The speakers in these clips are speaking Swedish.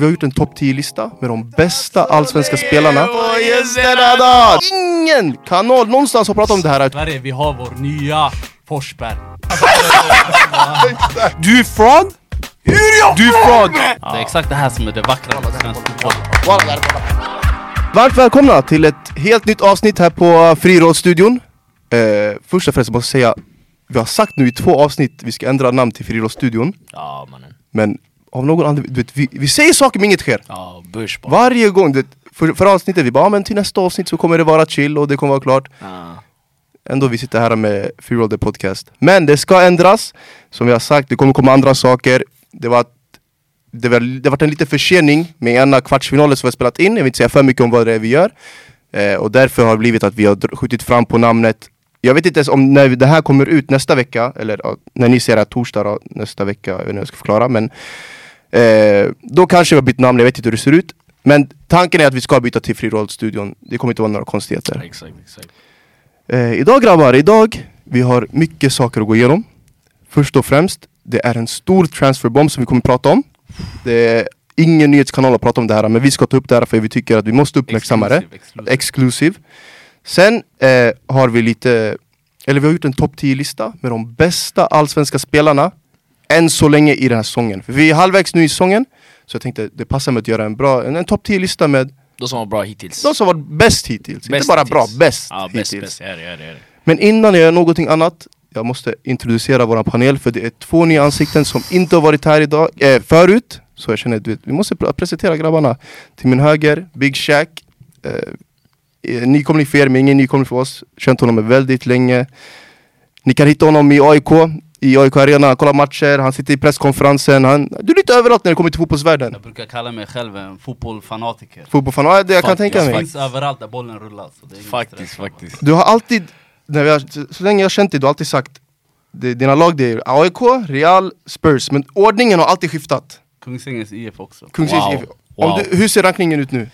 Vi har gjort en topp 10-lista med de bästa allsvenska spelarna. Ingen kanal någonstans har pratat om det här. Sverige, vi har vår nya Forsberg. Du är fraud! Du är fraud! Det är exakt det här som är det vackra med svensk fotboll. Varmt välkomna till ett helt nytt avsnitt här på Friidrottsstudion. Eh, först och främst måste jag säga, vi har sagt nu i två avsnitt vi ska ändra namn till Friidrottsstudion. Ja mannen. Men av någon anledning, du vet, vi, vi säger saker men inget sker. Ja, börs bara. Varje gång, du vet, för, för avsnittet vi bara, ah, men till nästa avsnitt så kommer det vara chill och det kommer vara klart. Ja. Ändå vi sitter här med Freeroll the podcast. Men det ska ändras, som vi har sagt, det kommer komma andra saker. Det var, det var, det var en liten försening med ena kvartsfinalen som vi har spelat in, jag vill inte säga för mycket om vad det är vi gör. Eh, och därför har det blivit att vi har skjutit fram på namnet. Jag vet inte ens om när det här kommer ut nästa vecka, eller när ni ser det här torsdag då, nästa vecka, jag vet inte hur jag ska förklara men eh, Då kanske vi har bytt namn, jag vet inte hur det ser ut. Men tanken är att vi ska byta till Freeroll-studion, det kommer inte vara några konstigheter. Exakt, exakt. Eh, idag grabbar, idag vi har mycket saker att gå igenom. Först och främst, det är en stor transferbomb som vi kommer prata om. Det är ingen nyhetskanal att prata om det här, men vi ska ta upp det här för vi tycker att vi måste uppmärksamma det. Exclusive. Sen eh, har vi lite, eller vi har gjort en topp 10-lista med de bästa allsvenska spelarna än så länge i den här säsongen. För vi är halvvägs nu i säsongen, så jag tänkte det passar mig att göra en bra, en, en topp 10-lista med De som var bra hittills. de som varit bäst hittills. inte Bäst bara bra, bäst Ja, hittills. Är det, är det, är det. Men innan jag gör någonting annat, jag måste introducera våran panel för det är två nya ansikten som inte har varit här idag, eh, förut. Så jag känner att vi måste pr- presentera grabbarna. Till min höger, Big Shack. Eh, eh, nykomling för er, men ingen nykomling för oss. Känt honom väldigt länge. Ni kan hitta honom i AIK, i AIK Arena, han kollar matcher, han sitter i presskonferensen. Han, du är lite överallt när det kommer till fotbollsvärlden. Jag brukar kalla mig själv en fotbollfanatiker. Fotbollfan, ja, det jag kan Faktiskt, tänka mig. finns överallt där bollen rullar. Så det är ingen Faktiskt, faktiskt. Du har alltid, när vi har, så länge jag har känt dig, du har alltid sagt det, Dina lag det är AIK, Real, Spurs, men ordningen har alltid skiftat Kungsängens IF också. Kungsängens Wow. IF. Om Wow. du, Hur ser rankningen ut nu?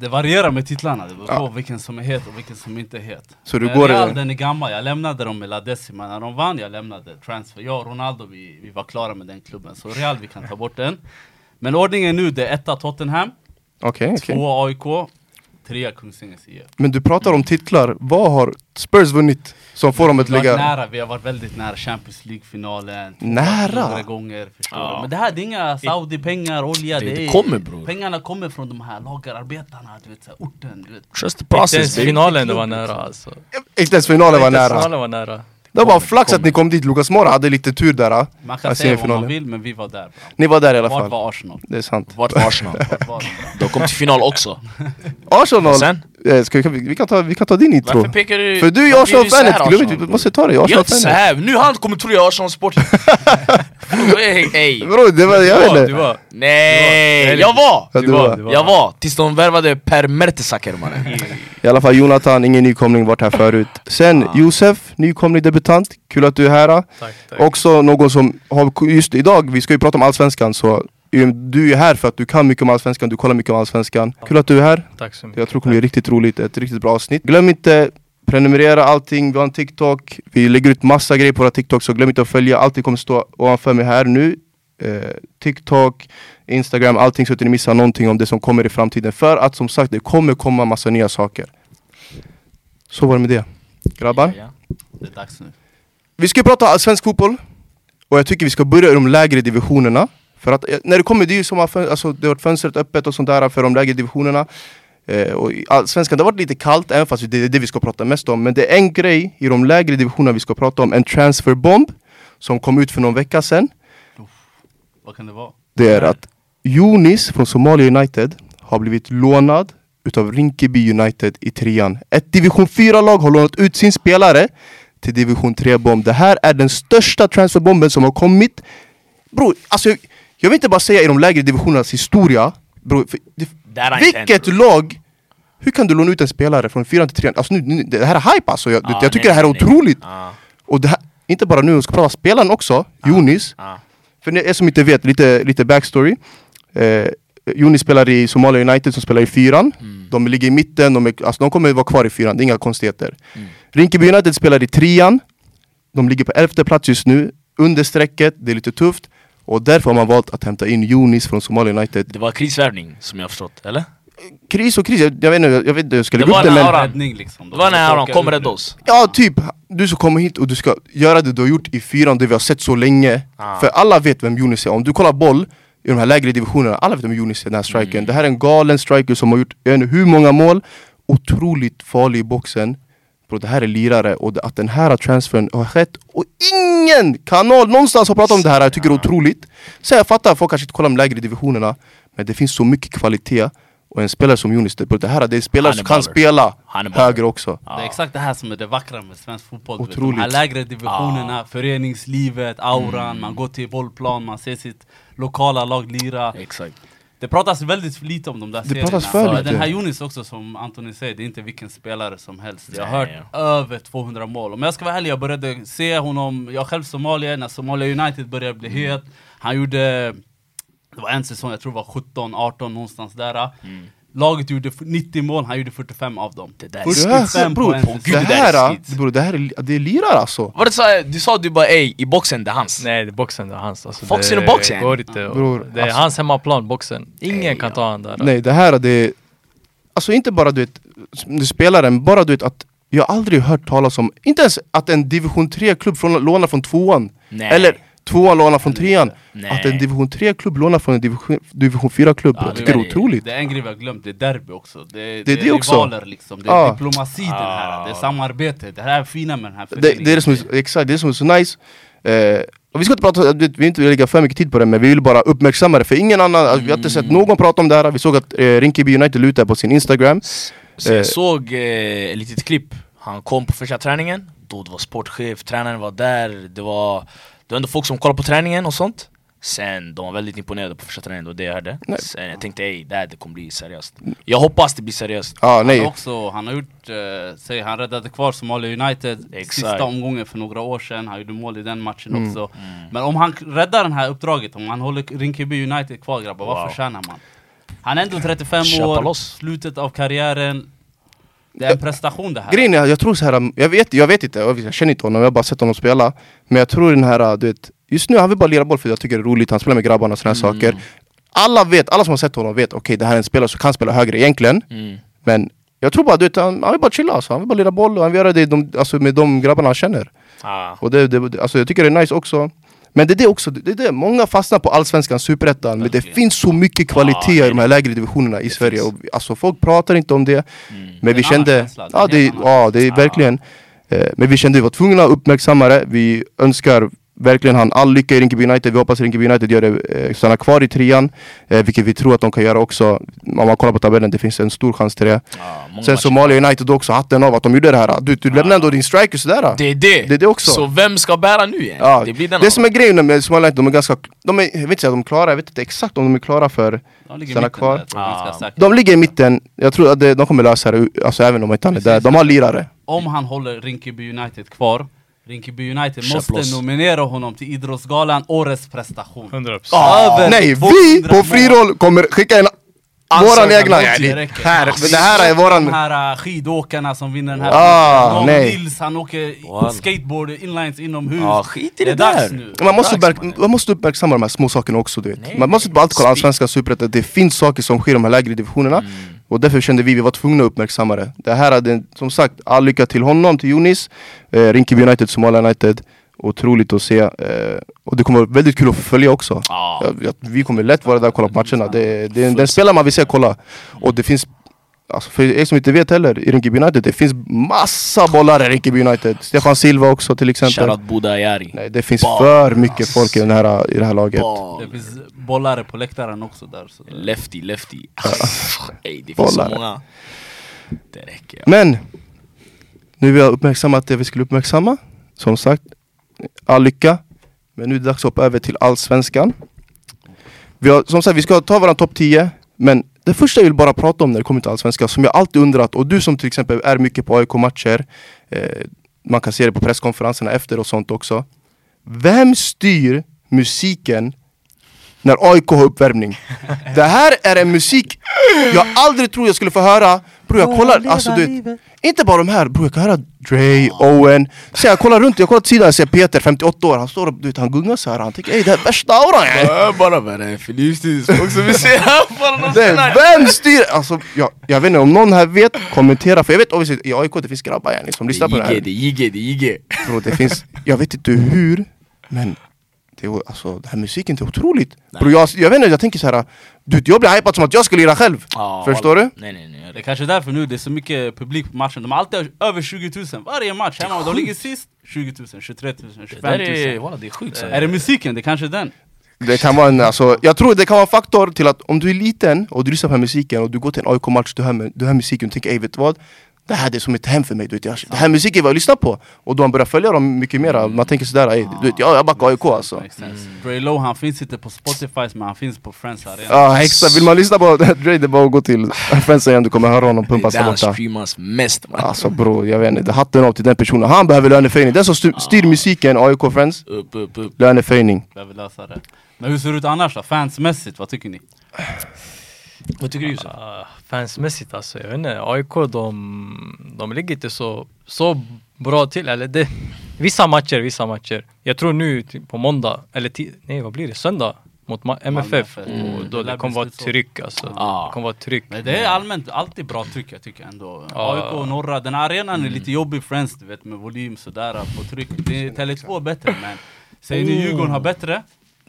Det varierar med titlarna, det beror på Ja. vilken som är het och vilken som inte är het. Så du Men går- Real den är gammal, jag lämnade dem med La Decima, när de vann jag lämnade transfer. Jag och Ronaldo vi, vi var klara med den klubben, så Real vi kan ta bort den. Men ordningen nu, det är etta Tottenham, okej. tvåa AIK, trea Kungsängens IF. Men du pratar om titlar, vad har Spurs vunnit som får dem att ligga... nära, vi har varit väldigt nära Champions League-finalen Nära? Några gånger, förstår Ja. du Men det här det är inga Saudi-pengar, olja Det- det, det är, kommer, bror. Pengarna kommer från de här lagerarbetarna, du vet, så här, orten du vet. Just the process, finalen det var nära alltså. Inte ens finalen var nära. Det var flax att ni kom dit, Lucas Mora hade lite tur där. ah. Man kan säga vad man vill, men vi var där bra. Ni var där i alla Vart fall. var Arsenal? Det är sant. Vart var Arsenal? Vart var de? De kom till final också. Arsenal, Sen? Eh, ska vi, vi, kan ta, vi kan ta din intro. Varför pekar du... För du är varför så här, Arsenal-fanet, glöm inte, vi måste ta det, Jag är inte Arsenal-fanet. här. nu han kommer tro jag är Arsenal-supporter. Ey, ey. Bro, det var, jag vet inte. var. Nej, jag var! Ja, Du var. Jag var, tills de värvade Per Mertesacker mannen. I alla fall Jonathan, ingen nykomling, varit här förut. Sen Ah. Josef, nykomling debutant, kul att du är här. Tack, tack. Också någon som har, just idag, vi ska ju prata om Allsvenskan så du är här för att du kan mycket om Allsvenskan, du kollar mycket om Allsvenskan. Kul att du är här, Tack så mycket. jag tror det kommer bli riktigt roligt, ett riktigt bra avsnitt. Glöm inte prenumerera allting, vi har en TikTok, vi lägger ut massa grejer på våra TikTok så glöm inte att följa, allting kommer stå ovanför mig här nu. Eh, TikTok, Instagram, allting så att ni missar någonting om det som kommer i framtiden. För att som sagt, det kommer komma massa nya saker. Så var det med det. Grabbar? Ja. Det är dags nu. Vi ska prata svensk fotboll Och jag tycker vi ska börja i de lägre divisionerna För att eh, när det kommer, det är ju som alltså, det har varit fönstret öppet och sånt där för de lägre divisionerna eh, och i Allsvenskan, det har varit lite kallt även fast det är det vi ska prata mest om Men det är en grej i de lägre divisionerna vi ska prata om, en transferbomb Som kom ut för någon vecka sedan Vad kan det vara? Det är att Jonis från Somalia United har blivit lånad utav Rinkeby United i trean. Ett division 4-lag har lånat ut sin spelare till division 3-bomb. Det här är den största transferbomben som har kommit. Bro, alltså jag, vill inte bara säga i de lägre divisionernas historia. Bro, det, vilket lag hur kan du låna ut en spelare från 4 till 3? Alltså nu, nu, det här är hype alltså, jag, Ja, jag tycker nej, det här är otroligt! Ja, Och det här, inte bara nu, jag ska prata spelaren också, Jonis ja. för er som inte vet, lite, lite backstory. Eh, Joni spelar i Somalia United som spelar i fyran. Mm. De ligger i mitten, de, är, alltså, de kommer vara kvar i fyran, det är inga konstigheter. Mm. Rinkeby United spelar i trean. De ligger på elfte plats just nu, under strecket, det är lite tufft. Och därför har man valt att hämta in Yunis från Somalia United. Det var krisvärvning som jag har förstått, eller? Kris och kris, jag, jag vet inte, jag vet inte, jag lägga var upp det men... Räddning liksom. Det var när Aron kom det. oss. Ja typ, du ska komma hit och du ska göra det du har gjort i fyran, det vi har sett så länge Ah. För alla vet vem Yunis är, om du kollar boll i de här lägre divisionerna, alla vet vem Yunis är, den här strikern Mm. Det här är en galen striker som har gjort jag vet inte hur många mål, otroligt farlig i boxen Bro, det här är lirare, och att den här transfern har skett och ingen kanal någonstans har pratat om det här, jag tycker det är otroligt Så jag fattar, folk kanske inte kollar de lägre divisionerna Men det finns så mycket kvalitet och en spelare som Yunis, det, här det är spelare som kan spela höger också Det är exakt det här som är det vackra med svensk fotboll. vet. De Otroligt. här lägre divisionerna, föreningslivet, auran, man går till bollplan, man ser sitt lokala lag lira. Exakt. Det pratas väldigt lite om de där Det serierna. för Men lite. Den här Jonis också som Antoni säger, det är inte vilken spelare som helst. Jag har Nej, hört över 200 mål. Om jag ska vara ärlig, jag började se honom, jag själv somalier, när Somalia United började bli Mm. het. Han gjorde, det var en säsong, jag tror det var 17, 18 någonstans där. Laget gjorde 90 mål, han gjorde 45 av dem. Det där är Det här, 45 bror, på det det här, skit. bror, det här är, det är lirare alltså Vad du sa, du sa du bara ey, i boxen det är hans. Nej, det är boxen, det är hans. Alltså, Boxen det är boxen. Går inte, och- Bror, det är alltså- hans hemmaplan, boxen. Ingen Nej, kan ta han där. Nej det här det är, alltså inte bara du vet, du spelaren, bara du vet att jag har aldrig hört talas om, inte ens att en division 3-klubb från, lånar från tvåan Nej. Eller tvåan lånar från trean. Nej. Att en division 3-klubb lånar från en division, division 4-klubb, Ja, jag det tycker det är- otroligt. Det är en grej vi har glömt, det är derby också. Det är, Det är det också. rivaler liksom, det är Ja. diplomati den här, det är samarbete. Det här är fina med den här det, det är det som är, exakt, det är det som är så nice. Eh, och vi ska inte prata, vi vill inte lägga för mycket tid på det men vi vill bara uppmärksamma det för ingen annan, alltså, vi har inte sett någon prata om det här. Vi såg att eh, Rinkeby United lutade på sin Instagram. Så Eh. jag såg eh, ett litet klipp, han kom på första träningen, då det var sportchef, tränaren var där, det var, det var ändå folk som kollade på träningen och sånt Sen, de var väldigt imponerade på första träningen, det var det jag hörde Nej. Sen jag tänkte ey, det här det kommer bli seriöst Jag hoppas det blir seriöst Han, nej, har också, han har gjort, eh, säg, han räddade kvar Somalia United Exakt. sista omgången för några år sedan, han gjorde mål i den matchen Mm. också Men om han räddar det här uppdraget, om han håller Rinkeby United kvar grabbar, vad Wow. förtjänar man? Han är ändå 35 Köpa år, loss. slutet av karriären Det är en prestation det här. Grejen är, jag tror så här, jag vet, jag vet inte, jag känner inte honom, jag har bara sett honom spela. Men jag tror den här, du vet, just nu han vill bara lira boll för jag tycker det är roligt, han spelar med grabbarna och sådana här saker. Alla vet, alla som har sett honom vet, okej det här är en spelare som kan spela högre egentligen. Mm. Men jag tror bara du vet, han, han vill bara chilla alltså. han vill bara lira boll och han vill göra det de, alltså, med de grabbarna han känner. Ah. Och det, det, alltså, jag tycker det är nice också Men det är det också, det är det, många fastnar på allsvenskan, superettan Men det finns så mycket kvalitet Ja, i de här lägre divisionerna i Sverige och, Alltså folk pratar inte om det Mm. Men vi kände, ja det, ja, det är verkligen eh, Men vi kände vi var tvungna att uppmärksamma det. Vi önskar verkligen han all lycka i Rinkeby United Vi hoppas Rinkeby United gör det, eh, stannar kvar i trean eh, Vilket vi tror att de kan göra också Om man kollar på tabellen, det finns en stor chans till det Ah, Sen. Somalia United också, hatten av att de gjorde det här Du, du lämnar ändå din striker sådär Det är det! Det är det också. Så vem ska bära nu igen? Ja, det blir den det som är grejen med Somalia United, de är ganska, de är, jag vet inte att de är klara, jag vet inte exakt om de är klara för De i stanna kvar. där, Ah. De ligger i mitten, jag tror att de kommer lösa det, alltså även om inte han är där, de har lirare Om han håller Rinkeby United kvar Rinkeby United Köp måste loss. nominera honom till Idrottsgalan Årets prestation 100%. Över Nej, 200 vi på mål. friroll kommer skicka en Ansökan, våran egna, det ja, räcker. här, Ja, det här är De våran här äh, skidåkarna som vinner den här Ah, nej. Nils, han åker Walla. skateboard inlines inomhus Ja, skit i Det det, är dags där nu man måste, uppmärk- man måste uppmärksamma de här små sakerna också du vet Nej, Man måste inte bara alltid kolla speak. allsvenskan, superettan, det finns saker som sker i de här lägre divisionerna Mm. Och därför kände vi, vi var tvungna att uppmärksamma det. Det här hade, som sagt, all lycka till honom, till Jonis eh, Rinkeby United, Somalia United. Otroligt att se, eh, och det kommer vara väldigt kul att följa också. Ja. Ja, Vi kommer lätt vara där och kolla på matcherna, det, det, den spelare man vill se kolla. Och det finns, alltså för er som inte vet heller, i Rinkeby United, det finns massa bollar i Rinkeby United. Stefan Silva också till exempel. Shoutout Buda Ayari Nej det finns Bas. för mycket folk i, den här, i det här laget. Bas. Det finns bollare på läktaren också där så Lefty, lefty. Ey, det finns så Bollar. många. Det räcker ja. Men Nu vi har uppmärksammat det vi skulle uppmärksamma Som sagt, all lycka. Men nu är det dags att hoppa över till Allsvenskan. Vi har, Som sagt, vi ska ta våran topp 10 Men det första jag vill bara prata om när det kommer till Allsvenskan Som jag alltid undrat, och du som till exempel är mycket på AIK-matcher eh, Man kan se det på presskonferenserna efter och sånt också. Vem styr musiken när AIK har uppvärmning? Det här är en musik jag aldrig tror jag skulle få höra Bror jag kollar, alltså du vet, inte bara de här, bror jag kan höra Dre, Owen Så jag kollar runt, jag kollar till sidan, jag ser Peter, 58 år, han står och du vet, han gungar såhär, han tänker ey det här är värsta auran yani." Bara är det för livsstil också vi ser här? Bara Det här- är vem styr? Alltså jag, jag vet inte om någon här vet, kommentera för jag vet obviously i AIK det finns grabbar yani, som lyssnar på det Det här är JG, det är JG Bro, det finns, jag vet inte hur, men det, är, alltså, den här musiken det är otroligt Bro, jag, jag vet inte, jag tänker såhär, du jag blir hypad som att jag skulle lira själv Ja, Förstår du? Nej nej nej Det är kanske därför nu det är så mycket publik på matchen. De har alltid över 20 000 varje match hemma. De ligger sist 20 000, 23 000, Det 25 där 000. är, walla, det är sjukt så. Är det musiken? Det är kanske är den. Det kan vara en, alltså, jag tror det kan vara en faktor till att om du är liten och du lyssnar på musiken och du går till en AIK-match, du hör, du hör musiken och tänker ey vet du vad? Det här det är som ett hem för mig, du vet, jag, det här musiken är vad jag lyssnar på Och då man börjar följa dem mycket mer, man tänker sådär ey, du vet, ja, jag backar AIK alltså sense. Dre Low han finns inte på Spotify men han finns på Friends Arena. Ja exakt, vill man lyssna på Dre det är bara att gå till Friends igen, du kommer höra honom Det är pumpas där där han borta streamas mest man. Alltså bror, jag vet inte, det hatten av till den personen, han behöver löneförhöjning Den som styr, styr musiken, AIK Friends, Upp upp upp löneförhöjning Behöver lösa det. Men hur ser det ut annars då? Fansmässigt, vad tycker ni? Vad tycker du Josef? Uh, fansmässigt alltså, jag vet inte, AIK de, de ligger inte så, så bra till, eller det, vissa matcher, vissa matcher. Jag tror nu typ på måndag, eller nej vad blir det, söndag mot MFF, Mm. och då Det lär det kommer vara tryck alltså. Ja. Det kommer vara tryck. Men det är allmänt alltid bra tryck jag tycker ändå. Ja. AIK och norra, den här arenan är lite jobbig Friends du vet med volym sådär på tryck. Det är Tele2 bättre men säger ni Djurgården har bättre?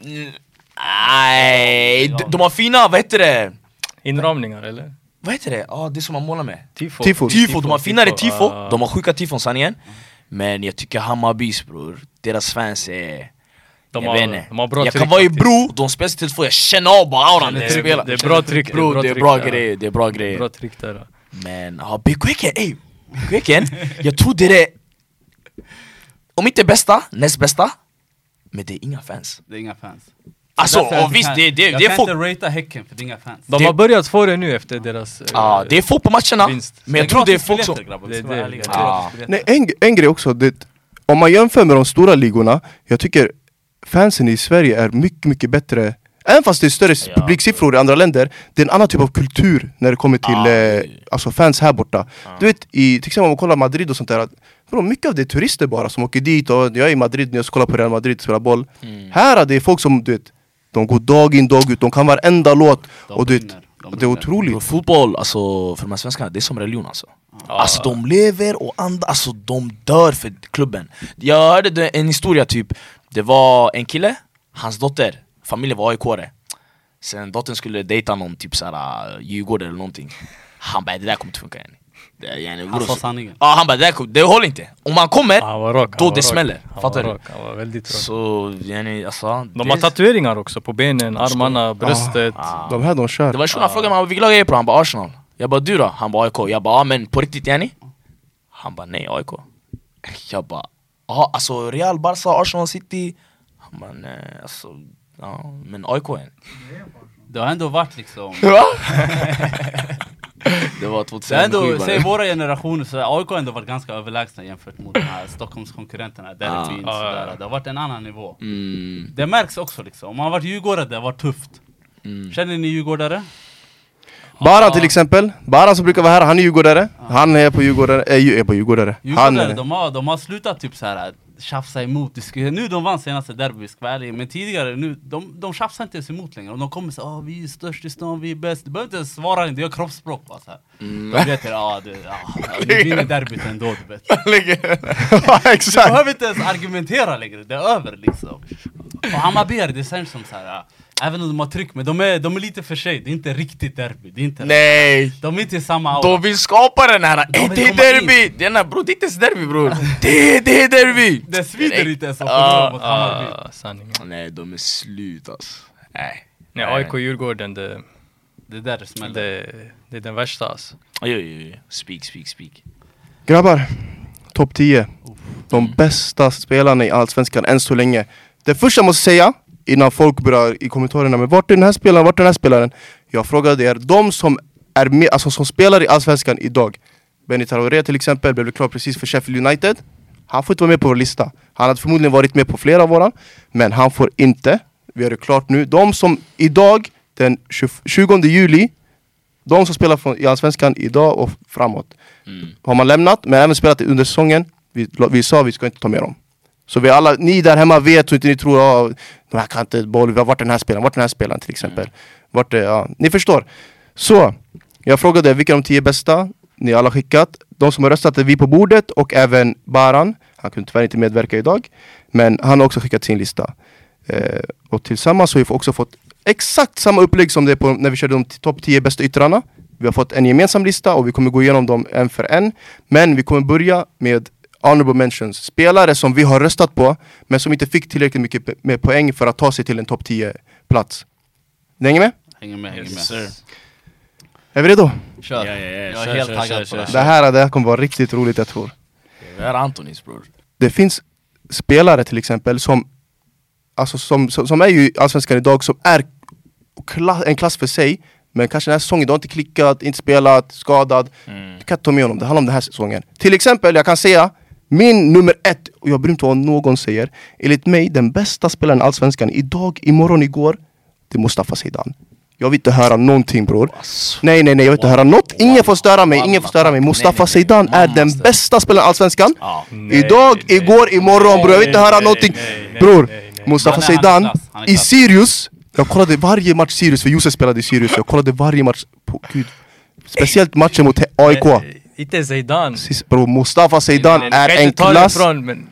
Mm, Nej, de, de har fina, vad heter det? Inramningar eller? Vad heter det? Ja, det som man målar med Tifo. Tifo. Tifo, de har finare tifo, ah. de har sjuka tifon sanningen Men jag tycker Hammarbys bror, deras fans är... De jag har- vet inte. de har bra Jag kan vara i. Bro, de spelar till två, jag känner av bara auran Det de är- spelar det är bra tryck, Bror, det är bra grejer, det är bra grejer Bra tryck där. Men ja, BK-eken, ey! BK-eken, jag tror det är det... Om inte bästa, näst bästa Men det är inga fans Det är inga fans. Alltså, jag och visst kan- det, det, jag det är kan folk... inte ratea Häcken för det är inga fans. De Det- har börjat få det nu efter deras... eh, Ja, det är folk på matcherna, vinst. men jag tror det är folk som... Det det. Nej, en, en grej också, det, om man jämför med de stora ligorna, jag tycker fansen i Sverige är mycket, mycket bättre Även fast det är större Ja. publiksiffror i andra länder, det är en annan typ av kultur när det kommer till Ja, eh, det- alltså fans här borta Ja. Du vet, i, till exempel om man kollar Madrid och sånt där, att, bro, mycket av det är turister bara som åker dit och jag är i Madrid när jag ska kolla på Real Madrid och spela boll Mm. Här det är folk som, du vet, de går dag in dag ut, de kan varenda låt. De och brinner, de det är otroligt. Bro, fotboll, alltså för de här svenskarna, det är som religion alltså. Alltså de lever och andas, alltså de dör för klubben. Jag hörde det, en historia typ, det var en kille, hans dotter, familjen var AIK-are Sen dottern skulle dejta någon typ såhär Djurgården eller någonting. Han bara det där kommer inte funka yani. Är- yani, Han sa sanningen. Ja han bara det, det håller inte, om man kommer, Han han då var det smäller, Han fattar var du? han var väldigt rak. Så yani alltså De har tatueringar också på benen, armarna, bröstet. Ah. De här de kör Det var en shunon frågade mig vilket lag är jag på, han bara Arsenal Jag bara du då? Han bara AIK, jag bara ja men på riktigt yani? Han bara nej AIK Jag bara ja alltså Real, Barca, Arsenal, City Han bara nej alltså ja men AIK yani Det har ändå varit liksom? Det var Det är 2007 ändå, bara. säg våra generationer, så AIK har ändå varit ganska överlägsna jämfört mot de här Stockholmskonkurrenterna, Derby, Ah. sådär. Det har varit en annan nivå. mm, Det märks också liksom, om man har varit djurgårdare, det har varit tufft. mm. Känner ni djurgårdare? Baran till exempel, Baran som brukar vara här, han är djurgårdare Han är på djurgårdare, är, ju- är på djurgårdare Han Djurgårdare, är, de, har, de har slutat typ så här tjafsa emot, nu de vann senaste derby, ska vara ärlig, men tidigare, nu, de, de tjafsar inte ens emot längre. Och de kommer säga oh, vi är störst i stan, vi är bäst. Du behöver inte ens svara, det är kroppsspråk bara så här. Mm. De vet ja, du, ja, vi vinner derbyt ändå du vet. Ja Du behöver inte ens argumentera längre, det är över liksom. Och Hammarbyare, det känns som så här. ja, även om de har tryck, men de är, de är lite för sig, det är inte riktigt derby. Det är inte Nej! De är inte i samma aura. De vill skapa den här, De det är derby! Den här bror, det är inte ens derby bror! Det, det är derby! Det svider inte ens att förlora mot Hammarby. Nej de är slut alltså Nej Nej, AIK Djurgården, det, Det är där smäller. det, det är den värsta alltså. Oj oj oj, speak speak speak Grabbar, topp 10 De bästa spelarna i Allsvenskan än så länge Det första jag måste säga, innan folk börjar i kommentarerna Men vart är den här spelaren, vart är den här spelaren? Jag frågade er, de som, är med, alltså som spelar i Allsvenskan idag Benny Traoré till exempel, blev klar precis för Sheffield United Han får inte vara med på vår lista Han hade förmodligen varit med på flera av våra Men han får inte Vi har det klart nu, de som idag, den 20 20 juli de som spelar i Allsvenskan idag och framåt Mm. har man lämnat, men även spelat under säsongen. Vi, vi sa vi ska inte ta med dem. Så vi alla, ni där hemma vet så inte ni tror att oh, de här kan inte boll, har varit den här spelaren, vart den här spelaren till exempel. Vart det, ja, ni förstår. Så, jag frågade vilka de tio bästa ni alla skickat. De som har röstat är vi på bordet och även Baran. Han kunde tyvärr inte medverka idag. Men han har också skickat sin lista. Eh, och tillsammans har vi också fått exakt samma upplägg som det är på när vi körde de topp 10 bästa yttrarna. Vi har fått en gemensam lista och vi kommer gå igenom dem en för en. Men vi kommer börja med honorable mentions. Spelare som vi har röstat på, men som inte fick tillräckligt mycket med poäng för att ta sig till en topp 10 plats. Ni hänger med? Hänger med, hänger med. Sir. Är vi redo? Kör. Ja, ja, ja, jag är kör, helt kör, taggad kör, på det här, det här kommer vara riktigt roligt jag tror. Det är Antonis bror. Det finns spelare till exempel som, alltså som, som, som är ju i Allsvenskan idag som är kla, en klass för sig Men kanske den här säsongen, du har inte klickat, inte spelat, skadad Mm. Du kan inte ta med honom, det handlar om den här säsongen Till exempel, jag kan säga Min nummer ett, och jag bryr mig inte vad någon säger Enligt mig, den bästa spelaren i Allsvenskan idag, imorgon, igår Det är Mustafa Zeidan Jag vill inte höra någonting bror. Alltså. Nej nej nej, jag vill inte höra något, ingen får störa mig, ingen får störa mig. Mustafa Zeidan är den bästa spelaren i Allsvenskan. Nej, Idag, nej, igår, imorgon bror, jag vill inte höra nej, någonting. Bror. Mustafa Zeidan i. Sirius Jag kollade varje match Sirius, för Josef spelade i Sirius. Jag kollade varje match, på, gud. Speciellt matchen mot AIK Inte Zeidan. Bror, Mustafa Zeidan är en inte klass ifrån, men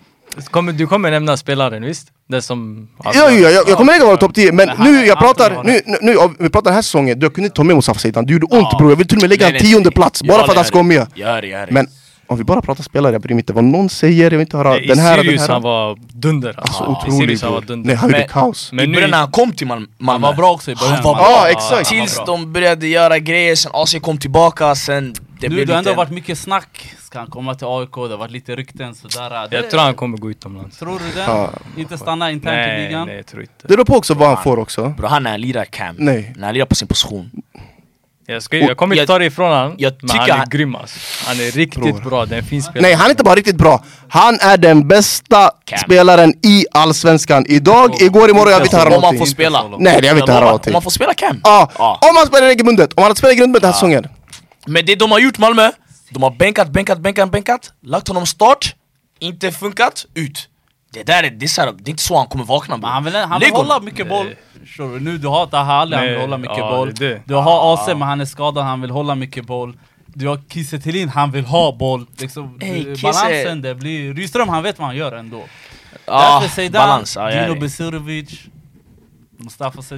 kommer, du kommer nämna spelaren, visst? Det som... Ja, ja, ja, jag, jag kommer lägga vara topp 10, men han- nu jag pratar, nu, nu, nu, vi pratar den här säsongen, du kunde inte ta med Mustafa Zeidan, det gjorde ont Ja. bror, jag vill till och med lägga Nej, en tionde plats bara för att det han ska vara med Gör det, gör det. Men om vi bara pratar spelare, jag bryr mig inte vad någon säger, jag vill inte höra Nej, den här I och den Sirius här han var dunder alltså. Så I otrolig Sirius han var dunder. nej han gjorde Men- kaos Men I nu- när han kom till Mal- Malmö Han var bra också i början. Han var man. bra. Ja, exakt. Tills de började göra grejer, sen AC kom tillbaka, sen det Nu det har ändå lite... varit mycket snack, ska han komma till AIK, det har varit lite rykten sådär det, Jag tror han kommer gå utomlands. Tror du det? Ja. Inte stanna internt i Nej, ligan? nej jag tror inte. Det beror på också vad han får också Bro, han när han lirar cam, Nej. när han lirar på sin position Jag, ska, jag kommer inte ta det ifrån han, jag men han är han- grym alltså. Han är riktigt Bror. bra, det är en fin spelare. Nej han är inte bara riktigt bra, han är den bästa Cam. spelaren i Allsvenskan Idag, igår, imorgon, jag vill inte höra Om man någonting får spela Nej jag vill inte höra någonting Om man får spela cam Ja, Ja. om han spelar regelbundet, om han hade spelat regelbundet den här säsongen Men det de har gjort Malmö, de har bänkat, bänkat, bänkat, bänkat Lagt honom start, inte funkat, ut. Det där är, det är, så här, det är inte så han kommer vakna Men han vill, han vill hålla mycket boll. Du? Nu du har Taha Ali, han vill hålla mycket ja, boll. det är det. Du har AC men han är skadad, han vill hålla mycket boll. Du har Kiese han vill ha boll. Liksom, Ey, du- Kiese- Balansen det blir... Rydström han vet vad han gör ändå. Ja, Därför Zeidan, balans, jag Dino Besirovic Mustafa så.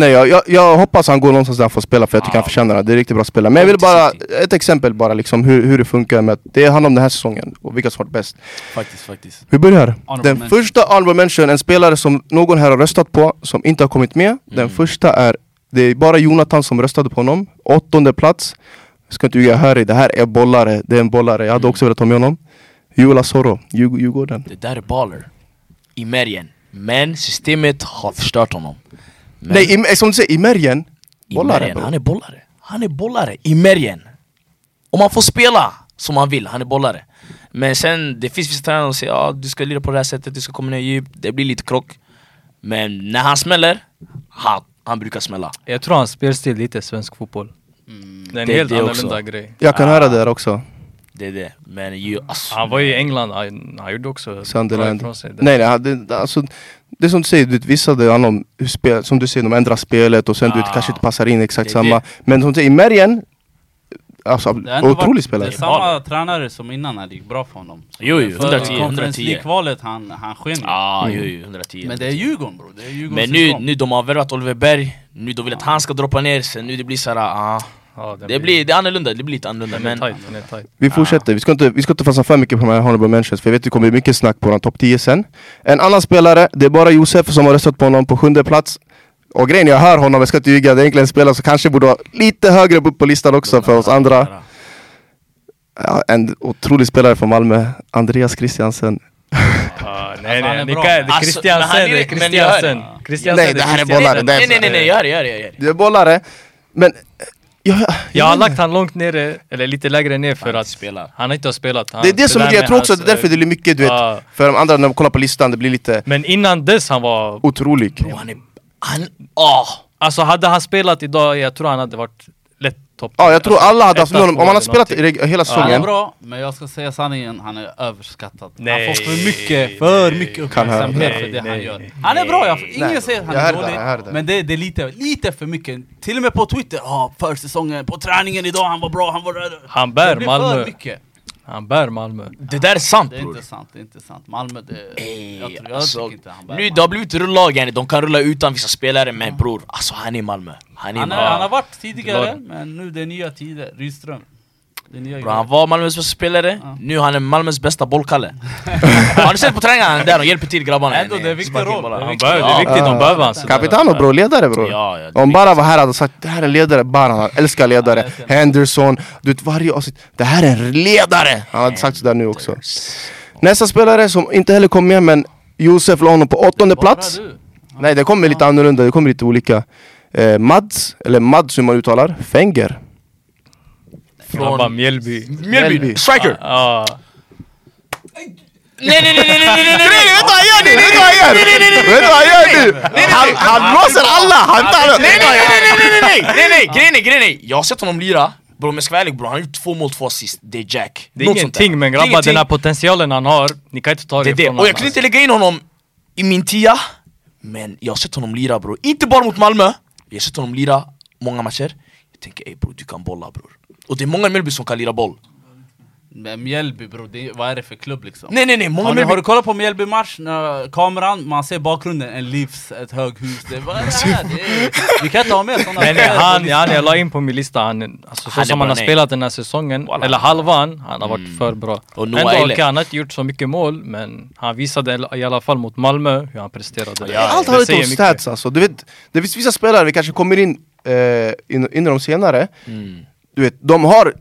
Nej jag, jag, jag hoppas han går någonstans där han får spela för jag tycker Ja. han förtjänar det, det är riktigt bra spelare Men jag vill bara, ett exempel bara liksom hur, hur det funkar med att det handlar om den här säsongen och vilka som varit bäst Faktiskt, faktiskt Vi börjar. Honorable Den mention. första honorable mention, en spelare som någon här har röstat på, som inte har kommit med. Den Mm. första är, det är bara Jonathan som röstade på honom. Åttonde plats. Jag ska inte ljuga här, det här är bollare, det är en bollare. Jag hade Mm. också velat ha med honom. Joel Asoro, Djurg- Djurgården. Det där är baller I Mergen Men systemet har förstört honom Men Nej, i, som du säger, i Mergen, i bollare bro. han är bollare Han är bollare i Mergen Om man får spela som man vill, han är bollare Men sen, det finns vissa tränare som säger ja, du ska lira på det här sättet, du ska komma ner djupt Det blir lite krock Men när han smäller, han, han brukar smälla Jag tror hans spelstil lite svensk fotboll. mm. Det är en Det- helt det annorlunda också. grej. Jag kan Ah. höra det där också. Det är det, men ju, alltså, Han var i England, han, han gjorde också Sunderland. Nej, nej det, alltså, det är som du säger, du vet, vissa det handlar om hur spel, som du säger, de ändrar spelet och sen du vet, Ah. kanske inte passar in exakt Det samma. det. Men som du säger, i Mergen, alltså otrolig spelare. Det är samma tränare som innan när det gick bra för honom Jo, jo, För 110, Conference 110. League-kvalet, han, han sken ju. Ja, Mm. jo, jo, 110 Men det är Djurgården bror, det är Djurgårdens Men nu, nu de har värvat Oliver Berg, nu de vill att han ska droppa ner, sen nu det blir såhär, ah, Ja, det blir det är annorlunda, det blir lite annorlunda men tight, den är tight. Vi fortsätter, vi ska, inte, vi ska inte fastna för mycket på de här honorable mentions för jag vet att det kommer bli mycket snack på den topp 10 sen. En annan spelare, det är bara Josef som har röstat på honom på sjunde plats. Och grejen är, jag hör honom, jag ska inte ljuga, det är egentligen en spelare som kanske borde vara lite högre upp på listan också för oss andra. Ja, En otrolig spelare från Malmö, Andreas Christiansen. Ja, han nej nej, det är Alltså, Christiansen, är- det det. Christiansen. Christiansen Nej, det här är bollare, det är- Nej nej nej, nej gör det, gör det, gör det Det är bollare, men... Jag, jag, Jag har vet lagt han långt nere, eller lite lägre ner för Han att spelar. han inte har spelat. Han, Det är det som är jag tror också att det är därför det blir mycket du vet ja. För de andra när de kollar på listan, det blir lite Men innan dess han var... otrolig Bro, han är, han, åh! Alltså hade han spelat idag, jag tror han hade varit topp Ja jag tror alla hade haft Etta, någon, om han eller spelat i hela Han är säsongen bra, men jag ska säga sanningen, han är överskattad. Nej, han får för mycket, för mycket Kan höra. uppmärksamhet för Nej, det han nej, gör. Han är bra, jag, ingen Nej, säger att han är dålig. Men det, det är lite, lite för mycket. Till och med på Twitter, ja försäsongen, på träningen idag, han var bra, han var... Han bär Malmö. Han bär Malmö. Det där är sant Det är bror. inte sant, det är inte sant. Malmö, det... Ey, jag, tror, jag alltså, tycker inte han bär nu Malmö. det har blivit rullag yani, de kan rulla utan vissa spelare men bror, alltså han är i Malmö. Han är Han, Malmö. är, han har varit tidigare, men nu det är nya tider. Rydström. Bro, han var Malmös bästa spelare, Ja. nu han är Malmös bästa bollkalle. har ni sett på träningarna? Han är där och hjälper till grabbarna. Ändå, det är viktig sparka in roll. Det är Han viktigt. bör- Det är viktigt, de Ja. behöver hans Capitano bror, ledare bror Ja, ja, Om bara var här hade sagt det här är en ledare, bara han älskar ledare Henderson, du vet varje avsnitt Det här är en ledare! Han hade sagt sådär nu också Nästa spelare som inte heller kom med men Josef la honom på åttonde plats. Nej det kommer lite annorlunda, det kommer lite olika eh, Mads, eller Mads hur man uttalar, Fenger Grabbar Mjällby. Mjällby, Mjällby. striker! Ja. Nej nej nej nej nej nej nej nej Vet du vad han gör nu? Vet du vad han gör? Vet du vad han gör nu? Han, han blåser alla! Han tar... Nej nej nej nej nej nej nej nej grejen är, grejen är, jag har sett honom lira Bror om jag ska vara ärlig bror, han har gjort två mål, två assist, det är Jack Det är Något ingenting men grabbar, den här potentialen han har, ni kan inte ta Det det, ifrån och jag honom. kunde inte lägga in honom i min tia Men jag har sett honom lira bror, inte bara mot Malmö Jag har sett honom lira många matcher Jag tänker ey bror, du kan bolla bror Och det är många i Mjällby som kan lira boll Men Mjällby bror, det, vad är det för klubb liksom? Nej nej nej, många Har, ni, har du kollat på Mjällby match? När kameran, man ser bakgrunden, en livs, ett höghus det, Vad är det här? Det är, vi kan inte ha med sådana på han, han, jag la in på min lista, han, alltså, så Han som bra, han har nej. spelat den här säsongen, Walla. eller halvan, han har varit för bra. Och Noah Ändå okej, han har inte gjort så mycket mål, men han visade i alla fall mot Malmö hur han presterade. Ja, Allt Det handlar inte om stats alltså, du vet, det finns vissa spelare, vi kanske kommer in eh, in, in i dem senare Mm. Du vet, de har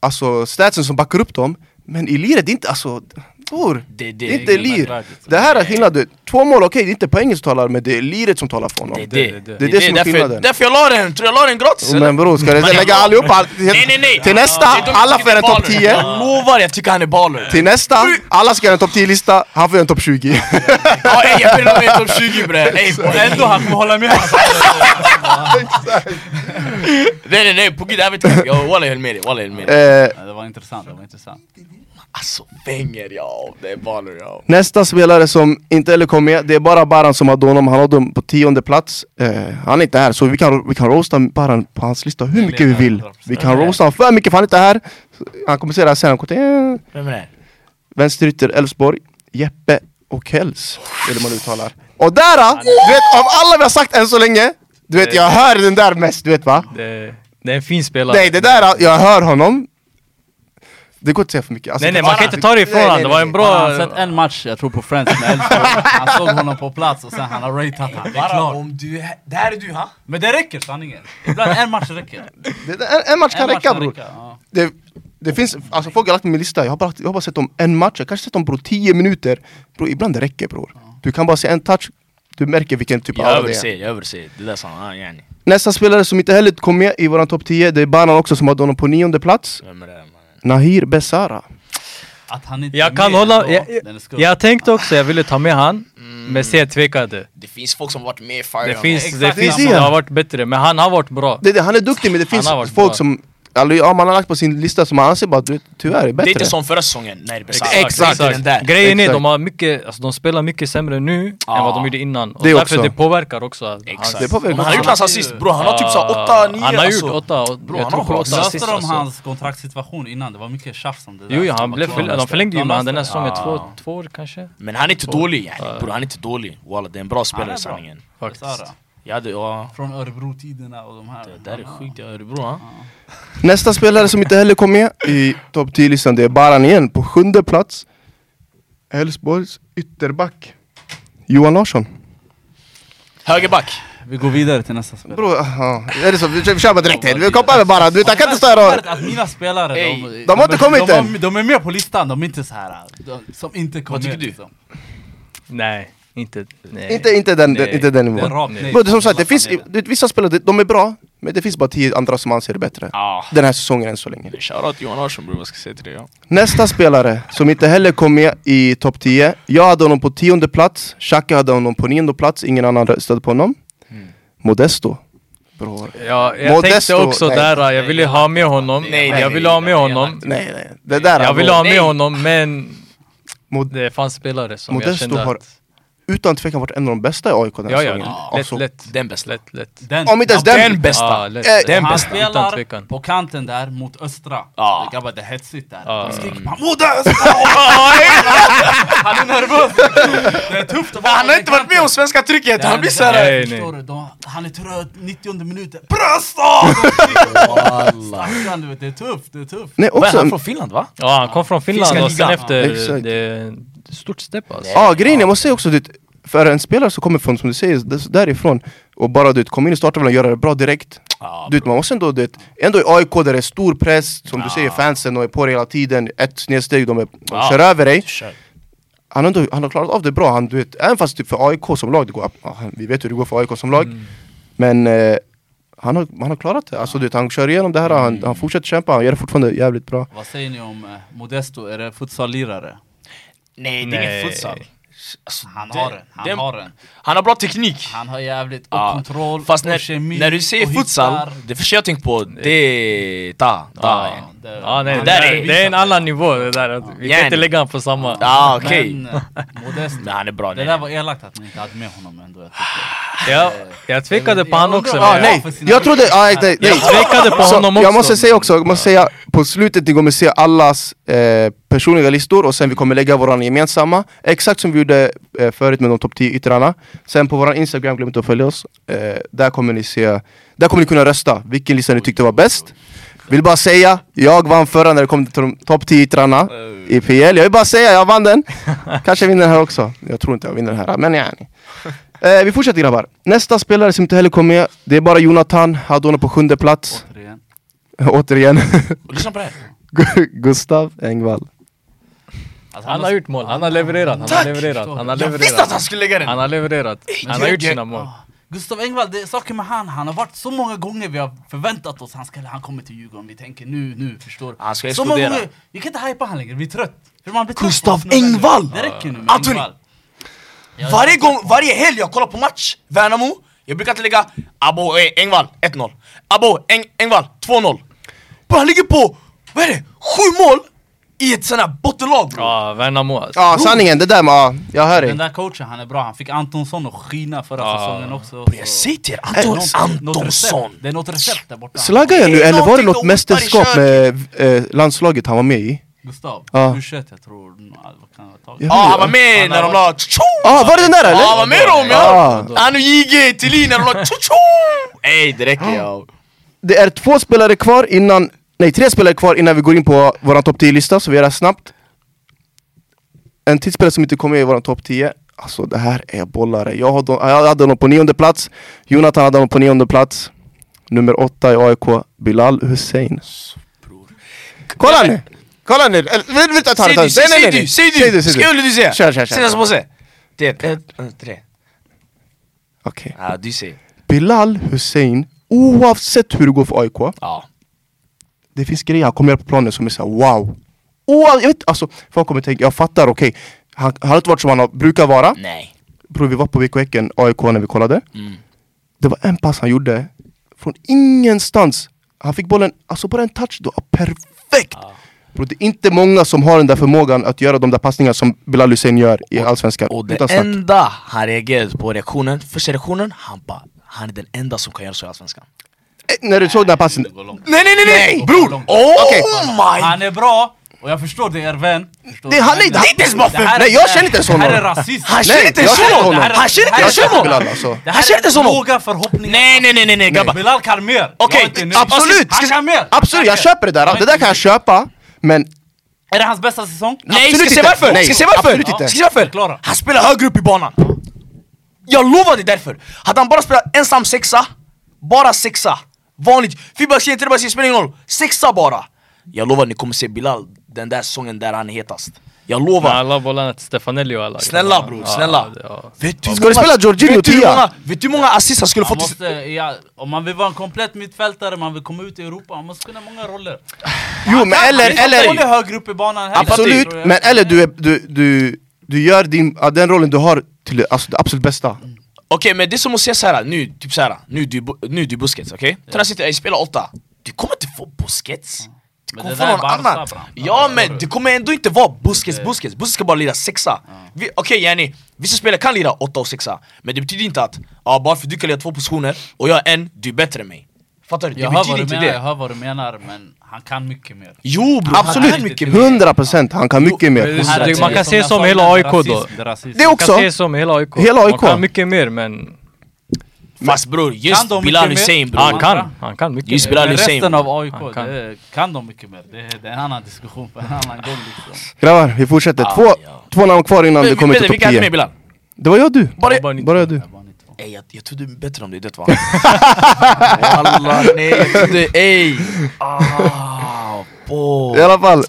alltså statsen som backar upp dem Men i liret, det är inte alltså, bror Det Det det, är inte lir, det här är skillnaden, två mål okej, det är inte poängen som talar men det är liret som talar för honom. Det Det- det, det- det är det som är skillnaden. därför jag la den, tror jag la den gratis eller? Men bror, ska du lägga bra. allihop all, till, Nej nej nej! till nästa, alla får en topp baller. 10 Jag lovar, jag tycker han är baller. Till nästa, alla ska göra en topp 10-lista, han får göra en topp 20 Ja ey jag vill ha med topp 20 bre, ey ändå han kommer hålla med. Nej nej nej, på gud jag vet inte, jag walla jag höll med dig, walla jag höll med dig. Eh, Det var intressant, det var intressant Alltså Wenger ja, det är baller ja Nästa spelare som inte heller kom med, det är bara Baran som hade honom, han hade honom på tionde plats. Eh, Han är inte här, så vi kan, vi kan roasta Baran på hans lista hur mycket vi vill. Vi kan roasta honom för mycket för han är inte här. Han kommer säga det här sen, han kommer till, eh, Vem är det? Vänsterytter Elfsborg, Jeppe och Hells, eller man uttalar Och där, ah, du vet av alla vi har sagt än så länge Du vet jag hör den där mest, du vet va? Det, det är en fin spelare. Nej det där, ah, jag hör honom Det går inte att säga för mycket. Alltså, nej nej, man kan inte ta det ifrån honom, det var en bra... Han har sett en match, jag tror på Friends med Elfsborg. Han såg honom på plats och sen han har ratat honom, det är klart. om du, det här är du ha? Men det räcker sanningen, ibland en match räcker. Det, det, en, en match kan räcka bror. det, det finns, alltså folk har lagt min lista, jag har, bara, jag har bara sett dem en match, jag kanske sett dem bror 10 minuter. Bror ibland det räcker bror. Du kan bara se en touch, du märker vilken typ Jag av det är. överser, jag överser, det där sa han, ja, yani Nästa spelare som inte heller kom med i våran topp 10, det är Banan också som hade honom på nionde plats. Vem är det? Nahir Besara Att han inte Jag kan hålla... Jag, jag, jag tänkte också, jag ville ta med han, men sen tvekade. Det finns folk som varit med fire Det finns, det finns som har varit bättre, men han har varit bra. det, det, Han är duktig men det finns folk bra. som Alltså, ja, man har lagt på sin lista som man anser bara du, tyvärr är Det bättre är inte som förra säsongen, nej det är Exakt, Det den Grejen är, de har mycket, alltså de spelar mycket sämre nu än Ja. vad de gjorde innan. Och Det därför också. det påverkar också. hans- Exakt. Det är på väg Men han har gjort hans assist bror, han har typ såhär 8, 9 Han har gjort alltså. åtta, och- Bro, jag han tror på bra åtta assist, assist Löste de alltså. hans kontraktssituation innan? Det var mycket tjafs om det där Jo, som han blev förl- de förlängde ju med han den här säsongen, Ah. två, två år kanske? Men han är inte dålig yani, Ja. bror han är inte dålig Walla det är en bra spelare sanningen Faktiskt. Jag hade, ja. Från Örebro-tiderna och de här. Det där är sjukt, ja Örebro ha Nästa spelare som inte heller kom med i topp 10-listan det är Baran igen på sjunde plats. Elfsborgs ytterback Johan Larsson. Högerback. Vi går vidare till nästa spelare. Bro, aha. är det så? Vi kör, vi kör bara direkt här, vi kopplar över bara, du kan inte stå här och... Att mina spelare, Ey, de, de har inte kommit de, än. de, de är med på listan, de är inte så här de, som inte kommer Vad tycker med, du? Liksom. Nej, inte... Nej. Inte, inte, den, Nej. inte den nivån rakt Nej. nej. Bro, det är som sagt, det finns, det, vissa spelare, de är bra Men det finns bara tio andra som anser det bättre Ja Den här säsongen än så länge Shoutout Johan Larsson bror, vad ska jag säga till dig ja Nästa spelare som inte heller kom med i topp 10 Jag hade honom på tionde plats Xhaka hade honom på nionde plats, ingen annan röstade på honom Mm. Modesto bror. Ja, jag Modesto, tänkte också nej. där, jag ville ha med honom. Nej, nej, jag ville ha med honom. Nej nej, det där Jag ville ha med Nej. honom, men Mod- det fanns spelare som jag Modesto kände har att... utan tvekan varit en av de bästa i AIK den här Ja, ja, säsongen. lätt, Alltså, lätt. Den bästa. Lätt, lätt. Den, Om inte ens Ja, den- Den bästa. Ja, lätt, Eh, lätt. den han bästa, utan spelar tvekan. på kanten där mot Östra. Ja. Grabbar det är hetsigt där. Ja. De skriker Modest! Han är nervös! Det är tufft att vara Han har inte varit med om svenska trycket, han blir såhär... Han är trött, 90 minuten. Brösta! Stackarn du vet, det är tufft, det är tufft. Nej är också, han från Finland va? Ja, han kom från Finland och sen efter, Stort step alltså. ja grejen jag måste säga också det, för en spelare som kommer från, som du säger, därifrån och bara du komma in i startelvan och göra det bra direkt Ja, du man måste ändå, du ändå i AIK där det är stor press, som du säger fansen och är på dig hela tiden, ett snedsteg, de, är, de Ja. kör över dig Kör. han har, ändå, han har klarat av det bra, han, du vet, även fast typ för AIK som lag, det går, vi vet hur det går för AIK som lag Mm. Men eh, han, har, han har klarat det, alltså, du vet, han kör igenom det här, han, Mm. han fortsätter kämpa, han gör det fortfarande jävligt bra Vad säger ni om eh, Modesto? Är det futsallirare? Nej, det är Nej. ingen futsal. Alltså, Han det- har den, han det- har den. Han har bra teknik. Han har jävligt, och Ja. kontroll, Fast och när, kemi, när du säger och futsal, hittar. det första jag tänker på det är ta, ta Ja, det- Ja, nej, är, är- det är en annan nivå det där. att Vi kan inte lägga honom på samma. Ja okej. Men eh, Men han är bra. det nej. där var elakt att ni inte hade med honom ändå. Jag tycker. Jag, jag tvekade på han också. Ah, nej, jag trodde, ah, nej, nej, Jag tvekade på Så honom också. Jag måste säga också, jag måste säga på slutet ni kommer se allas eh, personliga listor och sen vi kommer lägga våran gemensamma Exakt som vi gjorde eh, förut med de topp 10 yttrarna. Sen på våran instagram, glöm inte att följa oss eh, Där kommer ni se, där kommer ni kunna rösta vilken lista ni tyckte var bäst. Vill bara säga, jag vann förra när det kom till de topp 10 yttrarna i PL Jag vill bara säga, jag vann den. Kanske vinner den här också, jag tror inte jag vinner den här, men yani eh, Vi fortsätter grabbar Nästa spelare som inte heller kom med, det är bara Jonathan, hade honom på sjunde plats Återigen. Återigen Lyssna på det här. Gustav Engvall Alltså, Han har gjort mål, han har levererat, han har levererat, han har Jag visste att han levererat. skulle lägga den! Han har levererat, han har gjort sina mål. Ah, Gustav Engvall, det är saker med han, han har varit så många gånger vi har förväntat oss han, ska, han kommer till Djurgården, vi tänker nu, nu, förstår du? Han ska Så många explodera. gånger, vi kan inte hypa han längre, vi är trött. Gustav. Engvall! Det räcker nu med! Engvall. Varje gång, varje helg jag kollar på match, Värnamo, jag brukar inte lägga Abo eh, Engvall 1-0 Abo Eng, Engvall 2-0 Bro, Han ligger på, vad är det? Sju mål i ett sånt här bottenlag bro. Ja, Värnamo alltså. Ja sanningen, det där med, ja, jag hör Den dig där coachen, han är bra, han fick Antonsson att skina förra Ja. säsongen också. Bro, Jag säger till er, Anton, Antonsson! Det är något recept där borta. Slaggar jag nu eller var det något mästerskap med eh, landslaget han var med i? Gustav, Ja. U21 jag tror, vad kan jag ta? Ja. Han var med Han när de la tjo Ja ah, var det den där eller? Ja han var med dem ja! Ah. Han och JG, Thelin när de la tjo tjo Ey det räcker ja Det är två spelare kvar innan, nej tre spelare kvar innan vi går in på våran topp 10-lista, så vi gör det här snabbt En till spelare som inte kom med i våran topp 10 Alltså det här är bollare, jag hade, jag hade honom på nionde plats Jonathan hade honom på nionde plats Nummer åtta i AIK, Bilal Hussein bror Kolla nu! Kolla nu! Eller, Vänta, ta det, ta det. säg du, säg du! eller du säga? Kör, kör, kör. Säg nästa påse! Det ett, tre Okej Ja du säger Bilal Hussein, oavsett hur det går för AIK Ja Det finns grejer han kommer göra på planen som är såhär wow oh, jag vet, alltså, Folk kommer tänka, jag fattar, okej han, han har inte varit som han brukar vara Nej Bror vi var på VK Häcken, AIK när vi kollade mm. Det var en pass han gjorde Från ingenstans Han fick bollen, alltså bara en touch då, perfekt! Ja. Bro, det är inte många som har den där förmågan att göra de där passningar som Bilal Hussein gör i Allsvenskan Och det enda han reagerade på reaktionen, första reaktionen, han bara Han är den enda som kan göra så i Allsvenskan Eh, När du såg den här passen långt. Nej nej nej nej! Bror! Oh Okej. my! Han är bra, och jag förstår det är er vän. Det- du? han är- Men- det är inte ens bara Det för- här- Nej, jag känner inte ens Det här är honom. rasism. Han känner Nej, inte ens honom! honom. Han känner inte ens honom! Alltså Det här Han känner inte är så honom. låga förhoppningar. Nej nej nej nej nej grabbar! Bilal kan mer! Okej. Absolut! Han kan mer! Absolut, jag köper det där, det där kan jag köpa Men Är det hans bästa säsong? Nej, ska Absolut jag se varför? Nej, Ska se varför? absolut inte. Ska jag se varför? Han spelar högre upp i banan Jag lovar dig därför! Hade han bara spelat ensam sexa, bara sexa Vanligt, fyrbackskinn, trebackskinn, spelar ingen roll Sexa bara! Jag lovar ni kommer se Bilal den där säsongen där han är hetast Jag lovar! alla bollarna till Stefanelli och alla. Snälla bror, snälla! det- ja. Vet du hur Ska du många- spela Jorginho tia? Vet du hur många assist han skulle i... måste, ja, om man vill vara en komplett mittfältare, man vill komma ut i Europa, man måste kunna många roller. Jo men eller, eller inte högre upp i banan. Absolut, men eller du, du, du, du gör din, den rollen du har till det, alltså, det absolut bästa Okej men det är som att säga såhär, nu, typ såhär, nu du, nu du Busquets, okej? Okay? Träna sitter, jag spelar åtta, du kommer inte få Busquets Men kommer är någon annan bra. Ja men det kommer ändå inte vara Busquets, Det- Busquets, Busquets ska bara lira sexa Vi- Okej yani, vissa spelare kan lira åtta och sexa Men det betyder inte att, ja, bara för att du kan lira två positioner och jag är en, du är bättre än mig Fattar du? Det Jag betyder du inte menar, jag det hör vad du menar, men han kan mycket mer. Jo bror, Absolut, mycket mer 100 procent, han kan mycket mer. man kan se jag som hela AIK då. det också- Man kan se som hela AIK. Hela AIK. Man kan mycket mer men Fast bror, Kan just Bilal mycket mer? Hussein bror han kan. Han kan mycket Just mer. Bilal Hussein resten av AIK, kan. det kan de mycket mer. Det är, det är en annan diskussion för en annan gång liksom. Grabbar, vi fortsätter. Ah, Två, ja. två namn kvar innan det Men, kommer till Vilka topp hade med 10. Bilal? Det var jag och du. Bara, Bara Bara du. Det var. Ey, jag, jag trodde bättre om dig, det va? Wallah nej, jag trodde ey! Ah, bo. I alla fall.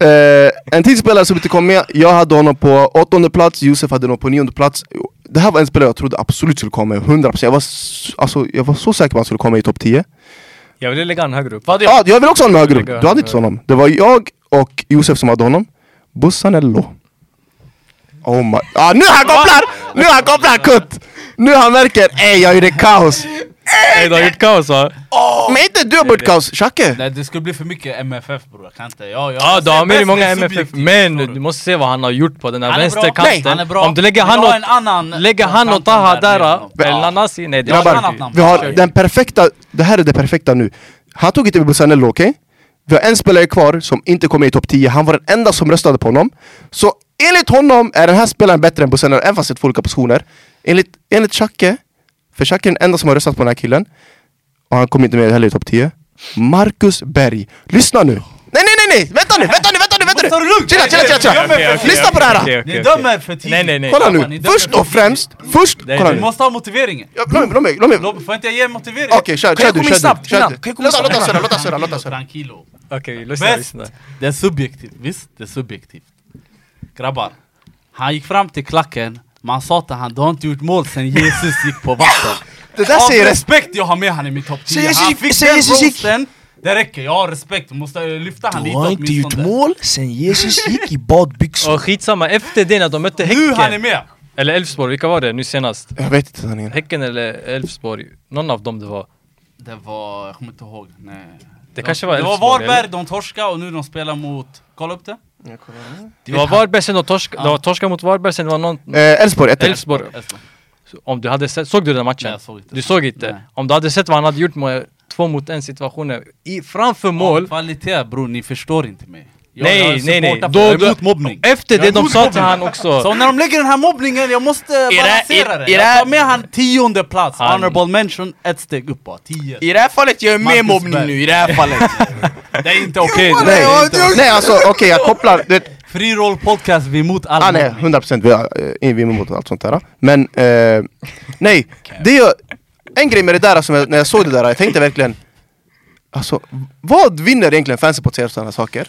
Eh, en till spelare som inte kom med, jag hade honom på åttonde plats, Josef hade honom på nionde plats Det här var en spelare jag trodde absolut skulle komma med, 100% jag var, alltså, jag var så säker på att han skulle komma i topp 10 Jag ville lägga han högre upp. Ja, jag? jag vill också ha honom högre upp, du hade inte honom honom Det var jag och Josef som hade honom Bussanello Oh my... Ah, nu han kopplar! Nu han kopplar kutt! Nu han märker, ey jag gjorde kaos! Nej, du har gjort kaos va? Men inte du har gjort kaos, Shacke! Nej det skulle bli för mycket MFF bror, jag kan inte. Ja, jag, Ja, du har med dig många är MFF, men du måste se vad han har gjort på den här Han är vänsterkanten. Nej, han är bra. Om du lägger han och, en annan lägger han och Taha där med eller. Nanasi, nej det ett Grabbar, vi har den perfekta, det här är det perfekta nu Han tog inte Bussanello, okej? Vi har en spelare kvar som inte kom med i topp 10, han var den enda som röstade på honom Så enligt honom är den här spelaren bättre än Bussanello, även fast det är två olika positioner Enligt, enligt för Xhake är den enda som har röstat på den här killen Och han kom inte med heller i topp 10 Marcus Berg, lyssna nu! Nej nej nej nej! Vänta nu, vänta nu, vänta nu, vänta nu! Chilla chilla chilla! chilla. Lyssna på det här! Ni dömer för tidigt. Nej nej nej. Kolla nu, först för och främst, först, Nej, kolla nu måste ha motiveringen. Ja, Låt mig, låt mig, låt mig Får inte jag ge motivering? Okej, kör, du, kör snabbt du, du Kan jag komma snabbt? låt oss höra, låt oss höra, låt oss höra Tranquilo. Okej, lyssna, lyssna. Det är subjektivt, visst? Det är subjektivt. Grabbar, han gick fram till klacken, man sa till han du har inte gjort mål sen Jesus gick på vatten. Det där Av säger respekt jag har med han i min topp 10. Sen Jesus Han fick sen den roasten, det räcker, jag har respekt, du måste lyfta han Du lite har inte gjort mål sen Jesus gick i badbyxor Och skitsamma, efter det när de mötte Nu han är Häcken, med! eller Elfsborg, vilka var det nu senast? Jag vet inte sanningen Häcken eller Elfsborg, någon av dem det var. Det var, jag kommer inte ihåg, nej. Det kanske var Det var Elfsborg, Varberg, de torskade och nu de spelar mot, kolla upp det. Det var Varberg sen de torska, det var torska mot Varberg sen det var någon... Eh, Elfsborg 1 Elfsborg. Om du hade sett, såg du den matchen? Nej, jag såg inte. Du såg inte? Nej. Om du hade sett vad han hade gjort med två mot en situationer i, framför Mål. mål Kvalitet bror, ni förstår inte mig. Nej, nej, nej. Då- jag är emot mobbning. Efter det de sa till han också Så när de lägger den här mobbningen, jag måste det- balansera det. det Jag tar med han tionde plats, Han- honorable mention, ett steg upp bara, tio. I det här fallet, jag är med Marcus mobbning Berg. nu, i det här fallet Det är inte okej. Nej, det inte okej. nej alltså okej jag kopplar, du vet, Free roll podcast, vi är emot all ah, nej mobbning. 100% vi är, eh, vi är emot allt sånt där Men, eh, nej, det är en grej med det där som jag, när jag såg det där, jag tänkte verkligen Alltså, vad vinner egentligen fansen på att säga sådana saker?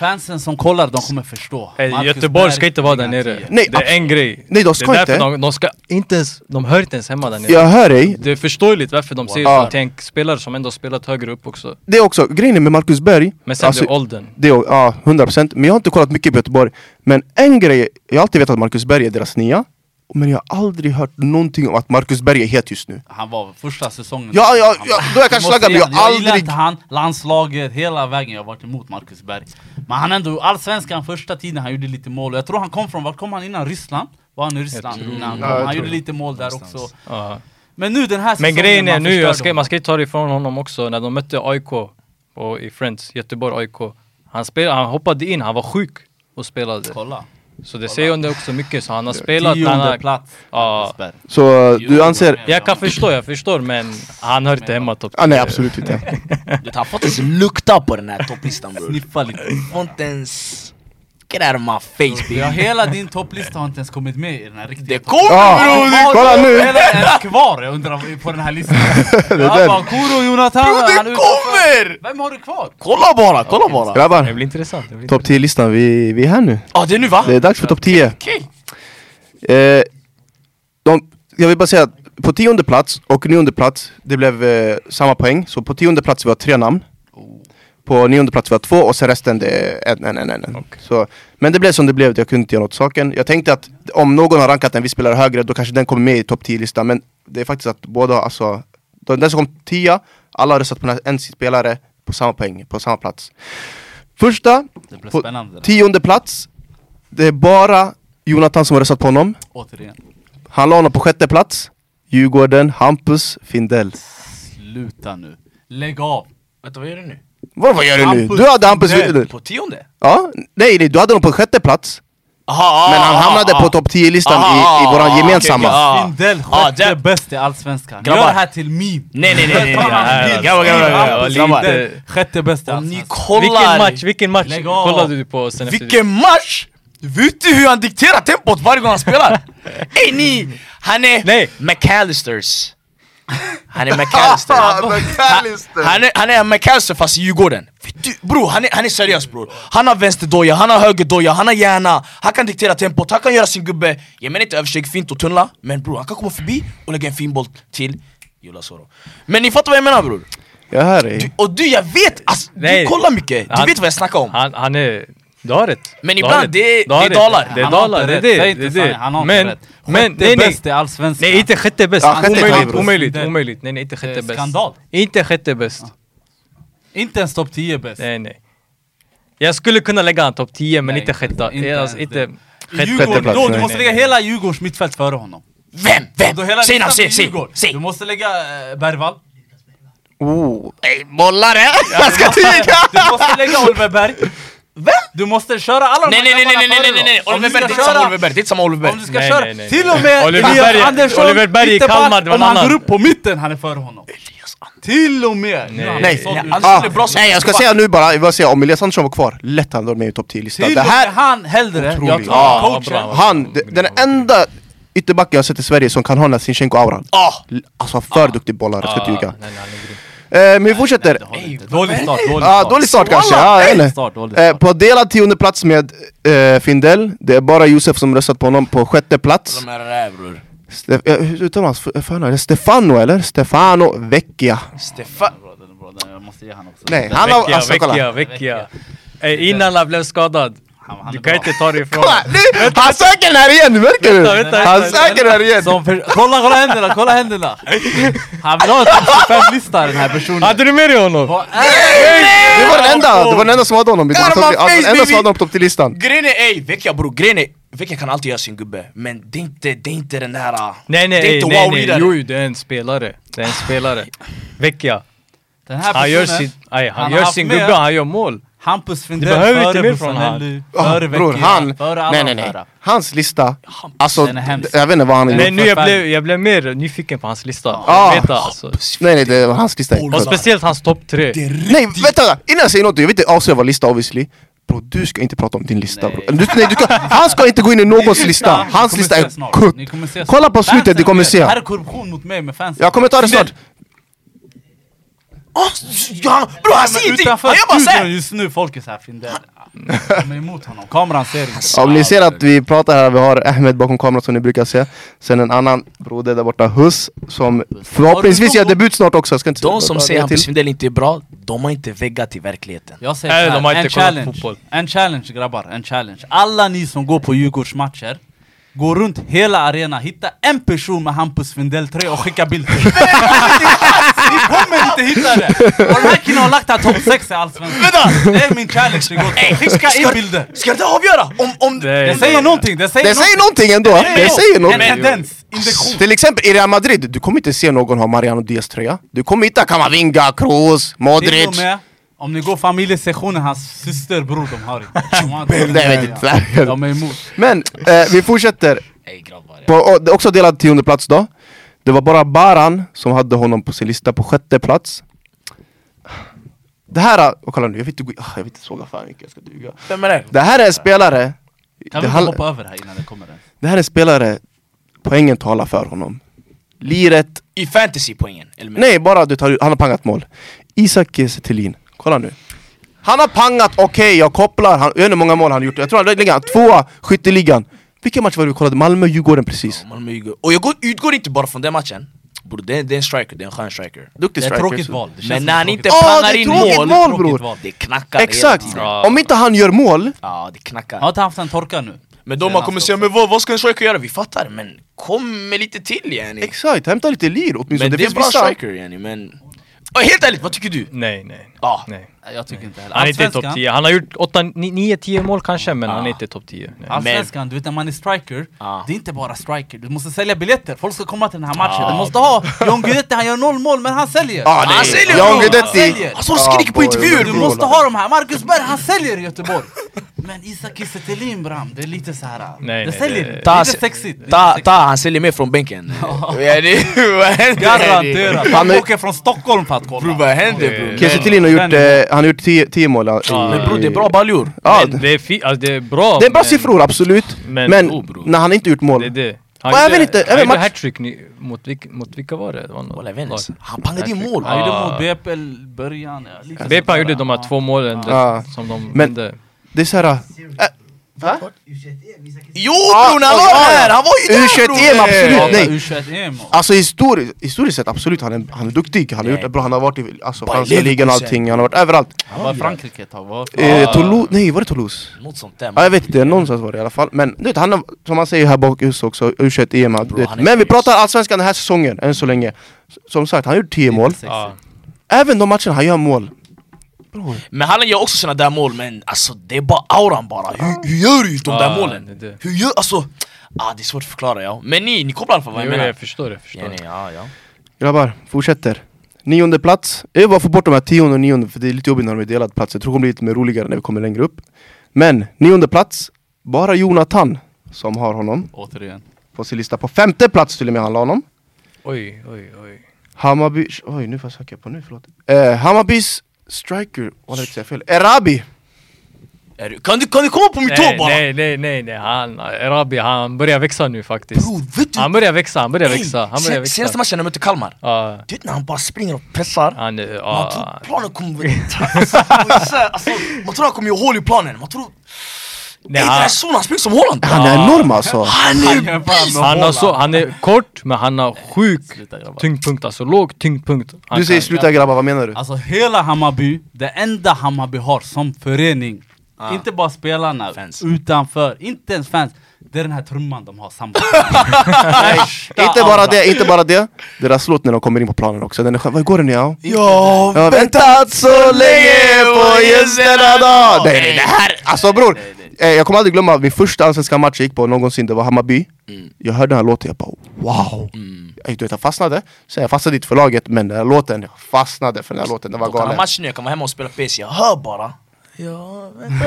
Fansen som kollar, de kommer förstå. Hey, Marcus Göteborg ska inte vara där nere. Nej, det är en grej. Nej de ska det är därför inte, de, de ska inte ens, de hör inte ens hemma där nere. jag hör dig Det är förståeligt varför de säger Ja. så till en spelare som ändå spelat högre upp också. Det är också, grejen är med Marcus Berg Men sen alltså, det är åldern. det är, Ja, 100% Men jag har inte kollat mycket på Göteborg Men en grej, jag har alltid vetat att Marcus Berg är deras nia Men jag har aldrig hört någonting om att Marcus Berg är het just nu Han var första säsongen. Ja, ja, ja, då är jag kanske måste slaggad, men jag har Jag gillar aldrig- inte han, landslaget, hela vägen jag har varit emot Marcus Berg. Men han ändå, allsvenskan första tiden, han gjorde lite mål. Jag tror han kom från, vart kom han innan? Ryssland? Var han i Ryssland tror- innan han jag Han gjorde lite mål där också. Ja. Men nu den här Men säsongen, grejen är nu, ska, man ska inte ta det ifrån honom också, när de mötte AIK och i Friends, Göteborg AIK. Han, spelade, han hoppade in, han var sjuk och spelade. Kolla. Så det säger ändå också mycket, så han har spelat... Han har, plats. Ja. Så du anser... jag kan förstå, jag förstår men han hör inte hemma topp Ah, nej absolut inte Du har fått ens lukta på den här topplistan bror Sniffa lite. Du får inte ens... Get out of my face Ja, baby hela din topplista har inte ens kommit med i den här riktiga Det kommer Ja, bror! kolla nu! Eller ens kvar, jag undrar, på den här listan. är Jag bara, Kuro, Jonathan, Bro, är det kommer! Vem har du kvar? Kolla bara, kolla bara! Det Grabbar, blir intressant. Det blir topp 10-listan, vi, vi är här nu Ja det är nu va? Det är dags för topp 10 Okej eh, de, Jag vill bara säga att på tionde plats och nionde plats Det blev eh, samma poäng, så på tionde plats vi har tre namn På nionde plats var jag två och sen resten det är en, en, en, en. en. Så, men det blev som det blev, jag kunde inte göra något saken. Jag tänkte att om någon har rankat en viss spelare högre, då kanske den kommer med i topp 10-listan. Men det är faktiskt att båda, alltså, den som kom 10, alla har röstat på en spelare på samma poäng, på samma plats. Första, Det blir på tionde plats, det är bara Jonathan som har röstat på honom. Återigen. Han la honom på sjätte plats. Djurgården, Hampus Findell. Sluta nu. Lägg av. Vänta vad gör du nu? Vad, vad gör du nu? Du hade Hampus. Findell. På tionde? Ja, nej, nej, du hade honom på sjätte plats. Aha, Men han hamnade ah, på topp 10-listan Aha, i, i våran gemensamma. ah. Findell, Ah, sjätte bäst i Allsvenskan. Gör det här till meme. Nej nej nej. Grabbar grabbar grabbar Sjätte bäst i Allsvenskan. Vilken match, vilken match kollade du på sen Vilken match! Vet du hur han dikterar tempot varje gång han spelar? Ey ni! Han är Nej. McAllisters Han är McAllister McAllister. Han är, han är McAllister fast i Djurgården Bror, han är, han är seriös bror Han har vänsterdoja, han har högerdoja, han har hjärna Han kan diktera tempot, han kan göra sin gubbe Jag menar inte översteg fint och tunnla Men bror, han kan komma förbi och lägga en fin boll till Jola Soro Men ni fattar vad jag menar bror? Jag hör dig. Du, och du, jag vet! Alltså, du kollar mycket, du Han- vet vad jag snackar om Han, han är... Du har rätt. Men Du ibland, det är- Du det är dalar. Det är inte det är det. inte det, det. han har inte Men, rätt. men, Sjätte nej nej. bäst i Allsvenskan. Nej inte sjätte bäst. Ja, sjätte är omöjligt, omöjligt, Det- omöjligt. Nej nej inte sjätte är bäst. skandal. Inte sjätte bäst. Inte ens topp 10 bäst. Nej nej. Jag skulle kunna lägga han topp 10 men Nej, inte sjätta. inte Alltså, ens inte... det. Sjätte, sjätte då, du måste lägga hela Djurgårdens mittfält före honom. Vem? Vem? Säg namn, säg, säg, säg! Du måste lägga äh, Bergvall. Oh, ey, bollare! Jag ska Du tiga! måste lägga Oliver Berg. Vem? Du måste köra alla de Nej här nej nej nej nej nej nej före nej. Om Oliver du Berg, ska det är inte samma köra- Oliver Berg, det är inte samma Oliver Om du ska Nej, köra, nej, nej, till nej. och med Oliver Elias Berg- Andersson, Oliver Berg i Kalmar, det var om han går upp på mitten, han är före honom. Till och med! Nej, ut. alltså, ah, som- nej jag ska säga nu bara, jag vill säga om Elias Andersson var kvar, lätt han var med i topp 10-listan. Till Det och med här, han hellre, jag tror vad coachen. han, den enda ytterbacken jag har sett i Sverige som kan här Sinchenko-auran. Ah! Alltså för duktig bollare, jag ska inte ljuga. Nej, nej, Eh, men vi fortsätter. Dålig start, dålig Ja, start. dålig start kanske, ja, inte. Start, Eh, start. på delad tionde plats med eh, Findell, det är bara Josef som röstat på honom på sjätte plats. De är där bror Ste- eh, Hur uttalar man det Stefano eller? Stefano Vecchia. Stefan Bra, den är bra, den- Jag måste ge han också. Nej, han har... Vecchia, Alltså kolla. Vecchia, Vecchia. Eh, Innan han blev skadad. Han- han är Du kan bra. inte ta det ifrån han söker den här igen, märker du? Vänta, vänta, Han söker den här igen! Kolla, kolla händerna, kolla händerna! Han vill ha en topp 25-lista den här personen. Hade du med dig honom? Det var den enda, det var den enda som hade honom alltså, den enda som hade honom på topp 10-listan. Grejen är ey, Vecchia bror, grejen är Vecchia kan alltid göra sin gubbe Men det är inte, det är inte den där ah, Nej nej Det är nej, inte nej, nej. Jo det är en spelare. Det är en spelare. Vecchia. Den här Han gör personen, sin, aj, han gör sin gubbe, han gör mål. Hampus Findell behöver inte före mer från Ja, före bror, han... före alla Nej nej nej. Hans lista, alltså, jag vet inte vad han är Nej, Nej gjort. nu jag blev, jag blev mer nyfiken på hans lista. Ah. Veta, alltså. Nej nej, det var hans lista. Och speciellt hans topp tre. Nej vänta, innan jag säger något, jag vill inte avslöja vår lista obviously Bro, du ska inte prata om din lista Nej. bro. Du, nej, du ska, Han ska inte gå in i någons lista, hans lista är kutt. Kolla på slutet, du kommer se Det här är korruption mot mig med fansen Jag kommer ta det snart Ja, Bror han säger ingenting! Utanför gör bara studion just nu, folk är såhär Findell De är emot honom, kameran ser inte. Om ni ser att vi pratar här, vi har Ahmed bakom kameran som ni brukar se. Sen en annan broder där borta, Hus, som förhoppningsvis gör debut snart också. Jag ska inte De som säger lägga Hampus till. Findell inte är bra, de har inte väggat till verkligheten. Jag säger Nej, de har inte en challenge, fotboll. en challenge grabbar, en challenge. Alla ni som går på Djurgårdsmatcher Gå runt hela arenan, hitta en person med Hampus Findell 3 och skicka bild till Ni kommer inte hitta det! Och den här killen har lagt här topp 6 i Allsvenskan? Vänta! Det är min challenge igår, skicka in bilder! Ska det avgöra? Om, om... Nej. Det säger någonting, det säger Det säger någonting. ändå, det säger En någonting. tendens, induktion Till exempel i Real Madrid, du kommer inte se någon ha Mariano Diaz tröja. Du kommer hitta Kamavinga, Kroos, Till och Modric med, om ni går familjesektionen, hans syster bror de har inte. De är emot. Men eh, vi fortsätter. På, det också delad tionde plats då Det var bara Baran som hade honom på sin lista på sjätte plats. Det här, och kolla nu, jag vill inte, jag vill inte såga för mycket, jag ska duga. Vem är det? Det här är en spelare Kan det, vi hoppa över här innan det kommer? det här är en spelare, poängen talar för honom. Liret, I fantasypoängen? Nej bara du tar, han har pangat mål. Isak Kiese kolla nu. Han har pangat, okej jag kopplar, han, jag vet inte hur många mål han har gjort. Jag tror han ligger tvåa skytteligan Vilken match var det vi kollade? Malmö-Djurgården precis Malmö Djurgården. Och jag går, utgår inte bara från den matchen Bror det, är- det är en striker, det är en skön striker Duktig Det är ett striker. tråkigt så. val. Det känns Men när han inte val. Ja, pangar det är in mål mål, bror. Det knackar Exakt! Ja. Om inte han gör mål, Ja det Har knackar inte haft en torka nu? Men de Senast kommer säga men vad, vad ska en striker göra? Vi fattar men kom med lite till yani exakt, hämta lite lir åtminstone. Men det, det är finns bra vissa... striker yani men Och Helt ärligt, vad tycker du? Nej, nej. Ja, nej. Nej, Jag tycker inte heller. Han är inte topp 10. Han har gjort 9-10 mål kanske, men Ja. han är inte topp 10. Nej. Allsvenskan, du vet när man är striker, Ja. det är inte bara striker, du måste sälja biljetter, folk ska komma till den här matchen, Ja. du måste ha John Guidetti, han gör noll mål men han säljer! Det Han säljer, Jan bror. Guidetti. Han säljer. Han står och skriker på intervjuer Du bror. måste ha de här, Marcus Berg han säljer i Göteborg! Men Isak Kiese Thelin bram, det är lite så här. Nej, det nej, säljer det- inte, Ta, lite sexigt ta, ta, han säljer mer från bänken? Garanterat! Han åker från Stockholm för att Bror kolla! vad händer bror? Kiese Thelin har gjort, eh, han har gjort 10 mål. i- Men bror det är bra baljor Ja, Men det är, fi- alltså, det är bra. det är bra men- siffror, absolut. Men, Men oh, när han inte gjort mål. Det är det. Han gjorde- även inte- match- hattrick mot, mot vilka var det? det var något Walla lag. han pangade in mål Han gjorde mot BP i början, BP gjorde de här två målen som de Men- vände. Det är såhär... Va? Jo bror när han var här! Han var ju där U21 EM, bror! absolut. Ja, nej. U21-EM Alltså historiskt, historiskt sett absolut, han är, han är duktig. Han har gjort det bra, han har varit i alltså, franska ligan och allting, han har varit överallt. Han var i Frankrike ett tag, va? Eh, Toulouse, nej var det Toulouse? Något sånt där Ja, jag vet inte, någonstans var det i alla fall. Men du vet, han har, som man säger här bak just också, U21 EM. du vet. han är Men vi pratar allsvenskan den här säsongen, än så länge. Som sagt, han har gjort 10 mål. Även de matcherna han gör mål. Men han gör också såna där mål men alltså det är bara auran bara Hur, hur gör du de där målen? det det. Hur gör, alltså ah, Det är svårt att förklara ja Men ni, ni kopplar i alla fall vad jag menar jag förstår, jag förstår. Ja, nej, ja, ja. Grabbar, fortsätter. Nionde plats. Jag vill bara få bort de här tionde och nionde för det är lite jobbigt när de är delad plats. Jag tror det kommer bli lite mer roligare när vi kommer längre upp. Men nionde plats, bara Jonathan som har honom Återigen. på sin lista. På femte plats till och med han la honom. Oj, oj, oj. Hammarby... Oj, nu får jag söka på nu, förlåt. Eh, Hammarbys striker... Vad oh, säga fel? Erabi! Är du, kan, du, kan du komma på mitt tå Nej, bara? nej, nej, nej, nej. Han, Erabi, han börjar växa nu faktiskt. Bror vet du? Han börjar växa, han börjar växa, han börjar växa. Senaste matchen när de mötte Kalmar Ja, Du vet när han bara springer och pressar han, är- Man tror planen kommer... Alltså, alltså, man tror han kommer göra hål i planen, man tror... Nej, Ey den han- här sonen, han springer som Holland! Han är enorm alltså! Han Han är... med Han, har så, han är kort, men han har sjuk tyngdpunkt, alltså låg tyngdpunkt. Han Du säger kan- sluta grabbar, vad menar du? Alltså hela Hammarby, det enda Hammarby har som förening Ah. Inte bara spelarna, Fans. utanför, inte ens fans Det är den här trumman de har samma Nej, inte bara det, inte bara det. Deras låt när de kommer in på planen också, den är skön. Vad går den i? Ja? Jag Jag har väntat så länge på just denna dag! Nej, nej, det här! Alltså bror! Eh, Jag kommer aldrig glömma min första allsvenska match jag gick på någonsin, det var Hammarby. Mm. Jag hörde den här låten, jag bara wow! Jag, du vet, jag fastnade, så jag fastnade inte för laget men den här låten, jag fastnade för den här låten, den var Då kan ha galen. match nu, jag kan vara hemma och spela PS, jag hör bara Ja, vänta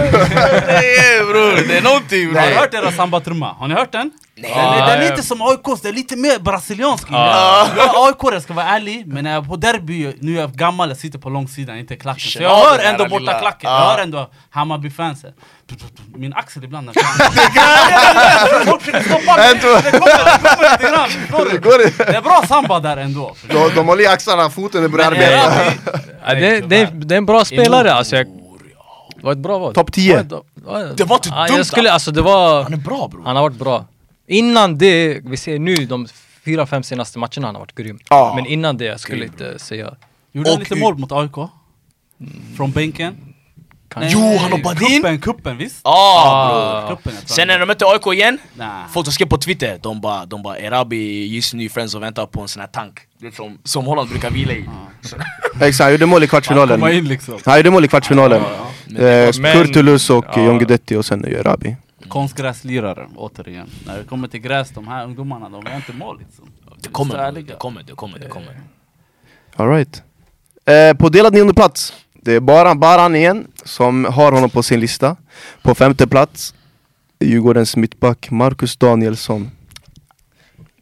Nej bror, det är någonting Har ni bror hört deras sambatrumma? Har ni hört den? Nej. Den är, den är Ja, inte som AIKs, den är lite mer brasiliansk Ja. Jag är AIK, jag ska vara ärlig, men när jag är på derby, nu är jag gammal, jag sitter på långsidan, inte klacken Så jag hör ändå borta lilla- klacken, Ja. jag hör ändå Hammarby-fansen Min axel ibland när Folk försöker stoppa mig, det kommer, det lite grann, förstår du? Går det? Det är bra samba där ändå De, de håller i axlarna, foten Ja, det, det, det är en bra spelare alltså. Det var ett bra val. Topp 10. Det var, Det var inte ja, dumt, jag skulle, alltså det var... Han är bra bror Han har varit bra. Innan det, vi ser nu de fyra, fem senaste matcherna han har varit grym. Ja. Men innan det, jag skulle inte säga... Gjorde han lite mål mot AIK? Från bänken? Kanske. Jo, han hoppade in. Kuppen, kuppen visst? Ah bror Kuppen, Sen han- när de mötte AIK igen, Nah. folk som skrev på twitter, de bara, de bara Erabi just nu friends och väntar på en sån här tank som, som Holland brukar vila i Så- Exakt, han gjorde mål i kvartsfinalen in liksom Han gjorde mål i kvartsfinalen Men- eh, Men- Kurtulus och Ja. John Guidetti och sen Erabi Konstgräslirare, återigen. När det kommer till gräs, de här ungdomarna, de gör inte mål liksom. Det kommer, det kommer, det kommer, det kommer Alright eh, På delad nionde plats Det är bara Baran igen som har honom på sin lista På femte plats Djurgårdens mittback Marcus Danielsson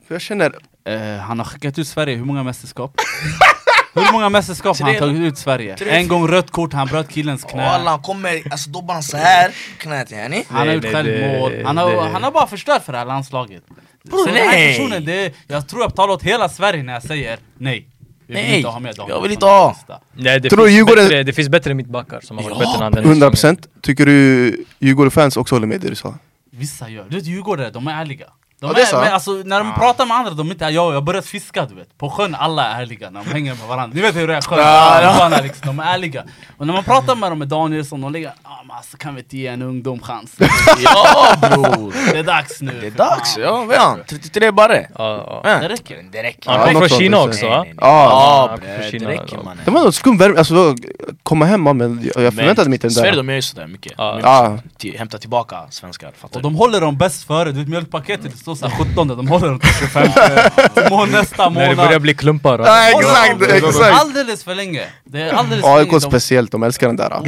jag känner, Eh, han har skickat ut Sverige, hur många mästerskap? hur många mästerskap har han tagit ut Sverige? Tre. En gång rött kort, han bröt killens knä. alla han kommer, alltså dobbar han så här knät yani Han har Nej, gjort nej, självmål, han har, han har bara förstört för det här landslaget. Bror, så den här nej. personen, det jag tror jag talar åt hela Sverige när jag säger nej. Vi vill Nej, inte ha med dem. jag vill inte ha. Nej, det, Tror finns Djurgården- bättre, det finns bättre mittbackar som har varit Ja, bättre än han den här 100% Tycker du Djurgården-fans också håller med det du sa? Vissa gör. Du vet Djurgårdare, de är ärliga. De Ja, är men alltså, när de pratar med andra, de är inte jag, jag har börjat fiska du vet På sjön, alla är ärliga när de hänger med varandra Ni vet hur det är sjön, ja, liksom, de är ärliga Och när man pratar med dem med Danielsson, de ligger ah, men alltså, kan vi inte ge en ungdom chans? Ja bror! Det är dags nu Det är dags, fan. ja vad är han? 33 barre? Ja, ja. Ja. Det räcker Det räcker Han Ja, kom något från Kina också. va? Ja. Ja Ja, det räcker ja. mannen Det var något skum värme, alltså komma hem ja, men jag, förväntade mig inte den Sverige där de gör ju sådär mycket Ja. Ja. Hämta tillbaka svenskar, fattar Och de håller dem bäst före, du vet mjölkpaketet det står såhär 17 de håller dem till 25 må nästa När det månad. börjar bli klumpar. Håller exakt, exakt. Alldeles för länge. Det är alldeles för länge AIK de- speciellt, de älskar den där.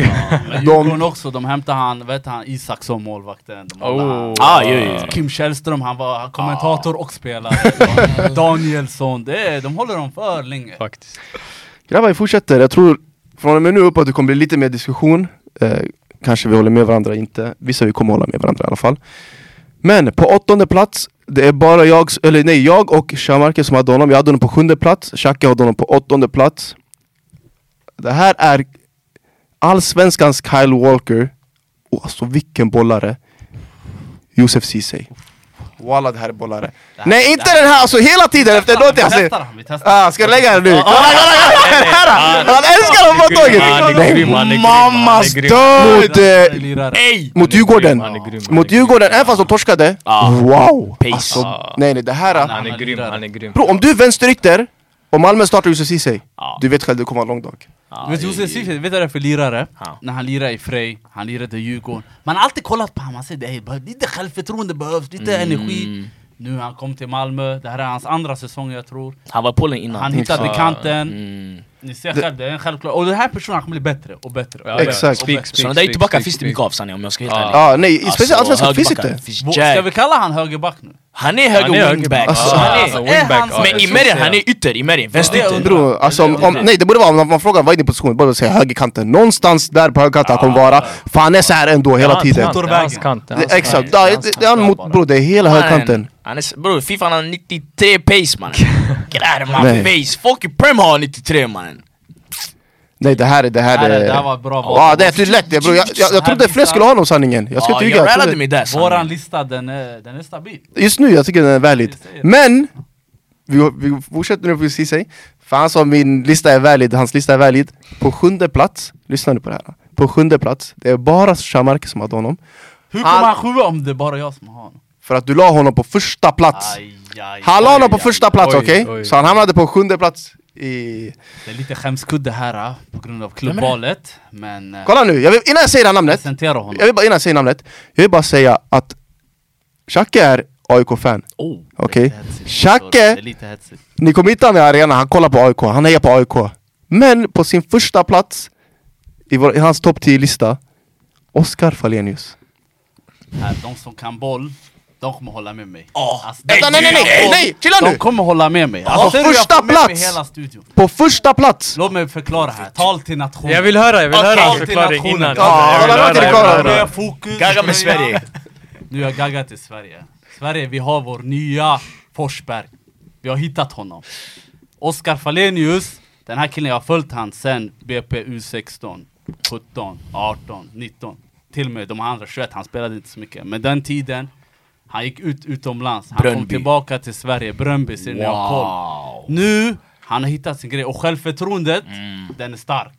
Djurgården också, de hämtar han, vet han, Isaksson målvakten. De Oh. han. Ah, jo, jo. Kim Källström, han var kommentator och spelare. Danielsson, det är, de håller dem för länge. Faktiskt. Grabbar vi fortsätter, jag tror från och med nu uppåt det kommer bli lite mer diskussion. Eh, Kanske vi håller med varandra, inte. Vissa vi kommer hålla med varandra i alla fall. Men på åttonde plats det är bara jag, eller nej jag och Shamarke som hade honom. Jag hade honom på sjunde plats, Xhaka hade honom på åttonde plats. Det här är Allsvenskans Kyle Walker. Och alltså vilken bollare. Josef Ceesay Walla det här är bollare Nej inte den här, alltså hela tiden efter Vi låt jag Ah, ska du lägga den nu? Kolla, kolla, kolla! Här! Han älskar att få grym, Mammas död! Mot, eh, Lirare. Ey! mot Djurgården! Mot. Djurgården, även fast de torskade. Wow! Alltså, nej nej det här Han är grym, han är grym. Bro, om du är vänsterytter och Malmö startar Josef Ceesay Ja. Du vet själv, det kommer vara en lång dag Ja, Du vet Josef Ceesay, vet du vad det är för lirare? Ja. När han lirar i Frej, han lirade i Djurgården Man har alltid kollat på honom, man säger det är lite självförtroende behövs, lite Mm. energi Nu han kom till Malmö, det här är hans andra säsong jag tror Han var i Polen innan Han hittade Ja. kanten, mm. Ni ser själv, det är en självklart Och den här personen kommer bli bättre och bättre Ja. Exakt. Speak, Och speak, Såna där speak, finns det mycket av sanning om jag ska vara helt ärlig. Ja nej, speciellt allsvenskan finns inte. Ska vi kalla han högerback nu? Han är höger wingback Alltså, Han alltså, är- wingback, Men i säga. han är ytter, i Merian, Det vänsterytter är- Bro, alltså om, om, det. nej det borde vara om man frågar vad är din position, borde säga högerkanten. Någonstans där på högerkanten han kommer vara. För han är så här ändå hela tiden. Exakt, Det är han mot bara. bro, det är hela högerkanten. Han är, bror, Fifa han har 93 pace mannen Get out of my face, folk i Prem har 93 mannen Nej det här är, det här Det här är- det här var bra val. Ja det är för lätt, det, bro. Jag, jag, jag trodde fler skulle ha honom sanningen Jag ska Ja, inte ljuga jag rallade mig där Våran lista den är, den är stabil Just nu jag tycker den är valid. Men vi, vi fortsätter nu på Ceesay För han sa min lista är valid, hans lista är valid På sjunde plats, lyssna nu på det här På sjunde plats, det är bara Shamarke som hade honom Hur kommer Han- han sjua om det är bara jag som har honom? För att du la honom på första plats Aj, aj, Han la aj, honom på aj, första aj. plats okej? oj. Så han hamnade på sjunde plats i... Det är lite skämskudde här ah, på grund av klubbvalet Men... eh, Kolla nu, jag vill, innan jag säger det här namnet Presentera honom. Jag vill bara, innan jag säger namnet Jag vill bara säga att Xhake är AIK-fan Oh. Okej? Lite hetsigt. Ni kommer hitta honom i arenan, han kollar på AIK, han hejar på AIK Men på sin första plats i, vår, i hans topp 10-lista Oscar Falenius De som kan boll, de kommer hålla med mig. Åh, Alltså, Vänta, de nej, nej, nej, boll, nej, chilla De nu! kommer hålla med mig. På alltså, jag första plats! hela studion. På första plats! Låt mig förklara här, tal till nationen. Jag vill höra, jag vill höra hans till förklaring innan. Gagga med Sverige. Nu är jag gaggat i Sverige. Sverige, vi har vår nya Forsberg. Vi har hittat honom. Oscar Falenius Den här killen, jag har följt han sen BP U16 17, 18, 19 Till och med de andra 21, han spelade inte så mycket. Men den tiden Han gick ut utomlands, han kom Bröndby. tillbaka till Sverige. Bröndby, ser ni koll Wow. Nu, han har hittat sin grej och självförtroendet, Mm. den är stark.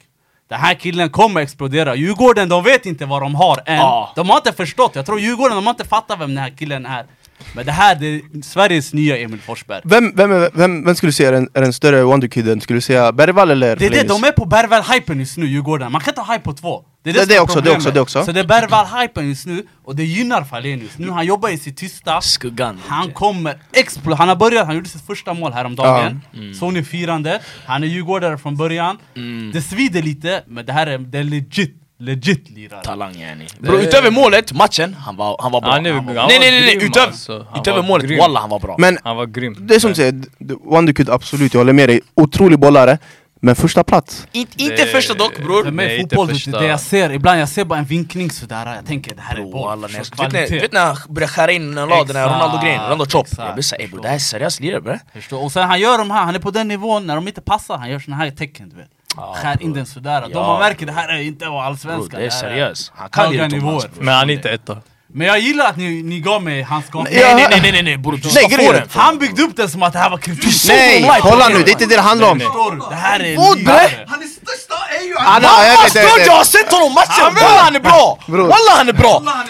Den här killen kommer explodera, Djurgården de vet inte vad de har än. Ja. De har inte förstått, jag tror Djurgården de har inte fattat vem den här killen är Men det här det är Sveriges nya Emil Forsberg Vem, vem, är- vem, vem skulle du säga är den, är den större wonderkiden? Skulle du säga Bergvall eller Det är det, de är på Bergvall-hypen just nu, Djurgården Man kan inte ha hype på två Det är Det- som det är också, det problemet. också, det också. Så det är Bergvall-hypen just nu, och det gynnar Falenius Nu han jobbar i sitt tysta Skuggan Han kommer explodera, han har börjat, han gjorde sitt första mål häromdagen Ja. mm. Såg ni firandet? Han är djurgårdare från början Mm. Det svider lite, men det här är, det är legit, legit lirare Talang yani. Bro, utöver målet, matchen, han var, han var bra. Han är- Han var- han Nej nej nej, grym, utöver, alltså. Han utöver var målet, grym. walla han var bra. Men Han var grym. det är som du säger, d- wonderkid absolut, jag håller med dig Otrolig bollare Men första plats. In, Inte Det- första dock För bror mig Nej, inte fotboll, det, första. det jag ser, ibland jag ser bara en vinkning sådär Jag tänker det här är Bro, boll, vet, ni, vet när han började skära in den här Ronaldo-grejen, Ronaldo chop. Exakt, Jag blev såhär, bror det här är seriöst lirare bre? Och sen han gör de här, han är på den nivån, när de inte passar, han gör såna här tecken du vet Ja, Skär in bro. den sådär, Ja. de man märker det här är inte allsvenskan det är här seriöst Han kan lira nivåer. Men han är inte etta. Men jag gillar att ni, ni gav mig hans konflikt. Nej nej nej nej nej, nej bror, du ska Nej, få den! Han byggde upp den som att det här var kritik. Nej, kolla nu, det är inte det det handlar om! Det här är... Bre? Han är största är ju Ah, nej, Mamma jag vet, jag stört, vet. jag har sett honom matchen! Walla han är bra! Walla han är bra! Han.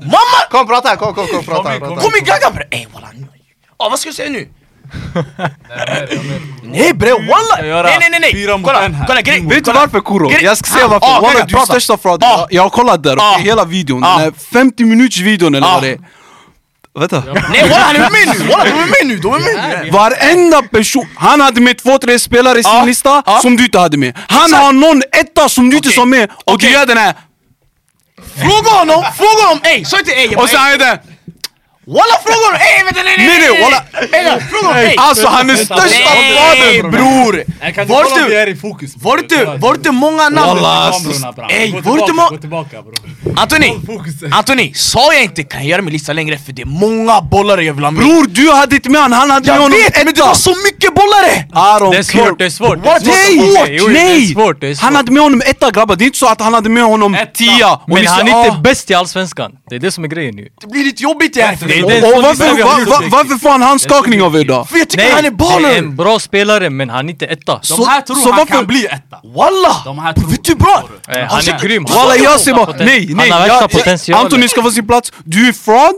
Mamma! Kom prata här, kom kom kom prata här, Kom igen bre! Ey walla vad ska jag säga nu? Nej bre walla! Nej nej nej nej! Kolla, kolla grej! Vet du varför Kuro? Jag ska säga Ah, varför. ah, Walla du är prata. största frauden. Ah. Jag har kollat där, Ah. hela videon. Ah. Den är 50 minuters videon eller Ah. vad det är. Vänta. Nej walla han är med nu! Walla de är med nu! De är med nu! Varenda person, han hade med två, tre spelare i sin Ja, lista som du inte hade med. Han har någon etta som du inte sa med och du gör den här. Fråga honom! Fråga honom! Ey, sa inte ey! Och sen är det Walla fråga honom! Ey vänta nej nej Nej, nej, walla. Ey! Alltså han är största frauden bror! Var du, är i fokus? var du, var du många namn? Walla. Ey, var du tillbaka, må- Gå tillbaka bror. Antoni! Antoni, sa jag inte kan jag göra min lista längre för det är många bollare jag vill ha med? Bror du hade inte med honom, han hade med Jag honom vet men det var så mycket bollare! Det är svårt, det är svårt. Nej! Nej! Han hade med honom etta grabbar, det är inte så att han hade med honom Etta. tia Men han är inte bäst i Allsvenskan. Det är det som är grejen nu. Det blir lite jobbigt det här för Det är det. Och varför, får han handskakning av er då? För jag tycker han är det är baller! en bra spelare men han är inte etta. De här tror så han varför- kan bli etta. Walla! De här tror... Vet du bra? Eh, Han är grym. Han Walla jag ser bara, nej nej, Han har värsta. Antoni ska få sin plats, du är fraud,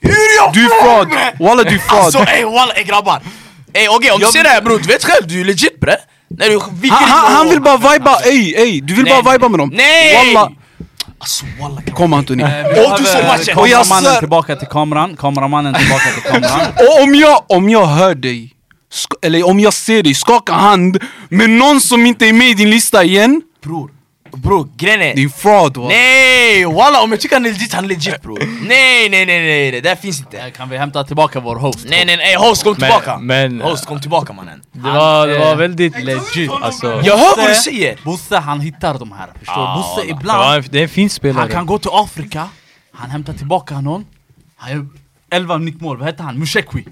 Hur jag du är fraud, walla du är fraud Alltså ey walla ey grabbar! Ey okej om du ser det här bror, du vet själv du är legit bre! Han, han, han vill bara viba, ey ey, du vill Nej, bara viba med dem Nej! Walla, Alltså walla kom Antoni Åh du såg matchen! Och jag Kameramannen svär- tillbaka till kameran, kameramannen tillbaka till kameran. Och om jag, om jag hör dig, eller om jag ser dig skaka hand med någon som inte är med i din lista igen Bror, bror grejen är... Det är fraud walla Nej walla om jag tycker han är legit, han är legit bror Nej nej nej nej, det där finns inte Kan vi hämta tillbaka vår host? Nej nej nej, host kom tillbaka! men- host kom tillbaka mannen Det var, det var eh, väldigt legit alltså. Jag hör vad du säger! Bosse han hittar de här, förstår du? Ah, Bosse. Det, ibland, det är en fin spelare. han kan gå till Afrika, han hämtar tillbaka någon, han gör 11 nickmål, vad heter han? Mushekwi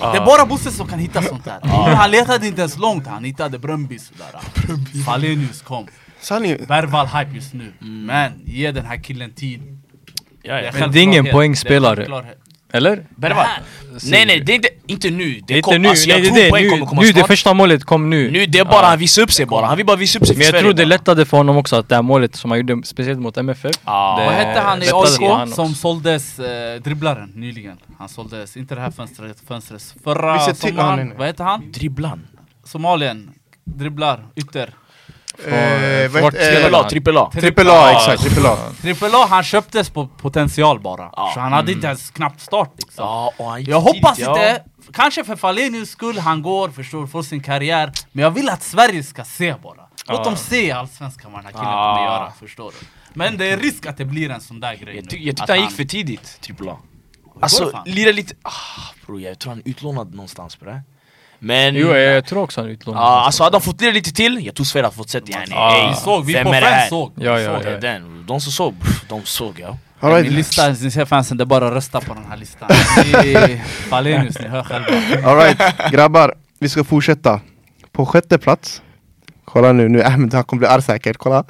Det är bara Bosse som kan hitta sånt här Nu, Han letade inte ens långt, han hittade Bröndby sådär Falenius kom, Sanningen, Bergvall hype just nu Men ge den här killen tid Ja, ja. Men det är ingen poängspelare. Det. Eller? Bergvall? Nej nej, det är inte, inte nu, Det det kom, inte nu, alltså, jag nej det tror det. poäng Nu, kommer komma nu det snart första målet kom nu. Nu det är bara, han visar upp sig bara, han vill bara visa upp sig för Men jag Sverige tror det bara. lättade för honom också att det här målet som han gjorde speciellt mot MFF. Ja. det Vad hette han i AIK som såldes, eh, dribblaren nyligen? Han såldes, inte det här fönstret, fönstret förra ah, sommaren, vad heter han? Dribblan? Somalien, dribblar, ytter Trippel eh, A, trippel A. Trippel A, exakt, trippel A. Trippel A, han köptes på potential bara. Ja. Så han hade inte ens knappt start liksom. Ja, Jag hoppas tidigt, inte, kanske för Falenius skull, han går, förstår, får sin karriär. Men jag vill att Sverige ska se bara. Låt dem se allsvenskan vad den här killen Ja. kommer göra, förstår du? Men det är risk att det blir en sån där grej Jag, nu, ty jag tyckte han gick för tidigt, trippel A. Alltså, lira lite... Ah, bro, jag tror han är utlånad någonstans bre Men... Jo, jag tror också han är utlånad. Ja, alltså hade han fått lira lite till, jag tror Sverige hade fått sett yani Ja. ey, Vi såg, vi vem på fans såg. Ja, ja, är den, de som såg, de såg ja All Min right. lista, ni ser fansen, det är bara att rösta på den här listan. Ni- Falenius, ni hör själva. All right, grabbar, vi ska fortsätta. På sjätte plats Kolla nu, nu Ahmed han kommer bli arg säkert, kolla.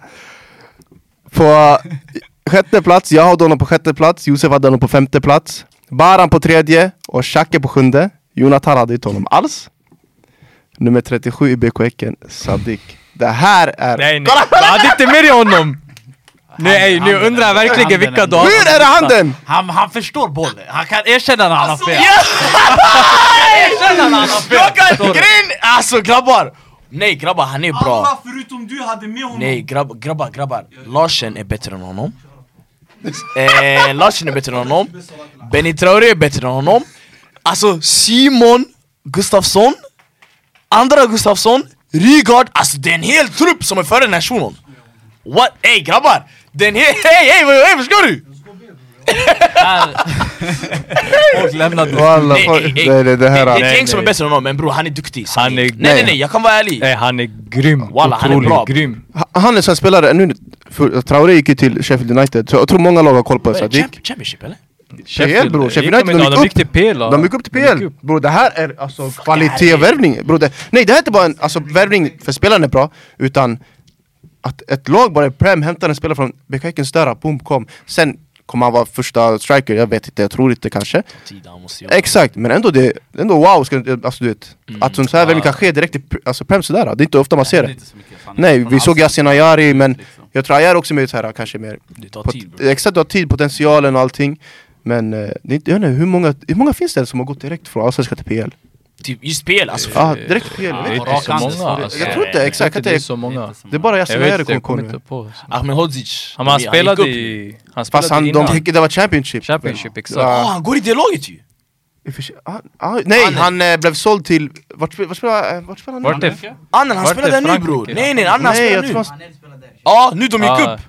På sjätte plats, jag hade honom på sjätte plats Josef hade honom på femte plats Baran på tredje och Shake på sjunde. Jonathan hade inte honom alls Nummer 37 i BK Häcken, Sadik Det här är... Nej nej, jag hade inte med dig honom! Nej, nu undrar jag verkligen handen, vilka du har. Hur är det handen? Han, han förstår bollen, han kan erkänna när han har fel Erkänna när han har fel! Du? grejen, alltså grabbar! Nej grabbar, han är bra Alla förutom du hade med honom Nej grabb, grabbar, grabbar, Larsen är bättre än honom eh, Larsen är bättre än honom Benny Traoré är bättre än honom Alltså Simon Gustafsson Andra Gustafsson Rygaard, alltså det är en hel trupp som är före den här shunon What? Ey grabbar! Den hel, hej hej hej förstår du? Folk lämnade Walla, Nej, folk- ey. nej, det, här det är ett Nej, gäng som är nej. bättre än honom men bror han är duktig Han är- nej nej nej, jag kan vara ärlig Nej, han är grym. Walla, han är bra. grym. Ha- Han är svensk spelare, nu, för, Traoré gick ju till Sheffield United, så jag tror många lag har koll på det, Championship eller? PL bror, Sheffield gick de United, inte- de de gick gick till PL. De gick upp till PL! upp. Bro det här är alltså kvalitet och värvning bro, det, Nej det här är inte bara en alltså, värvning för spelaren är bra Utan att ett lag bara i Prem hämtar en spelare från BK Häckens dörrar, boom kom Sen Kommer han vara första striker? Jag vet inte, jag tror inte kanske. Exakt, men ändå det, ändå wow, ska, alltså, du vet, Mm. att sånt här Ja. ja. kan ske direkt i alltså, Prem sådär, det är inte ofta man ser Det är. Nej, vi såg allsvenskan. Yasin Ayari men Liksom. jag tror Ayari också med så här, kanske mer Det tar tid bro. Exakt, du har tid, potentialen och allting Men eh, det är inte, jag vet inte, hur många, hur många finns det som har gått direkt från Allsvenskan till PL? Typ just spel alltså. Ja, direkt till PL, Ja, Det är inte så många alltså. Jag tror inte, exakt, att det är så många. Det är bara Jag Yasin Ayari kommer på inte nu på. Ahmed Hodzic. Han, han spelade i... Han Fast spelade han, de, innan. det var Championship Championship, exakt. Ja. Ah, han går i det laget ju! Ah, ah, Nej, Han är- han eh, blev såld till, vart, vart spelar eh, vart spelar han nu? Vart? Annen han där nu bror! Nej nej, han Nej, spelar nu! han, Ja, nu de gick Ah, upp!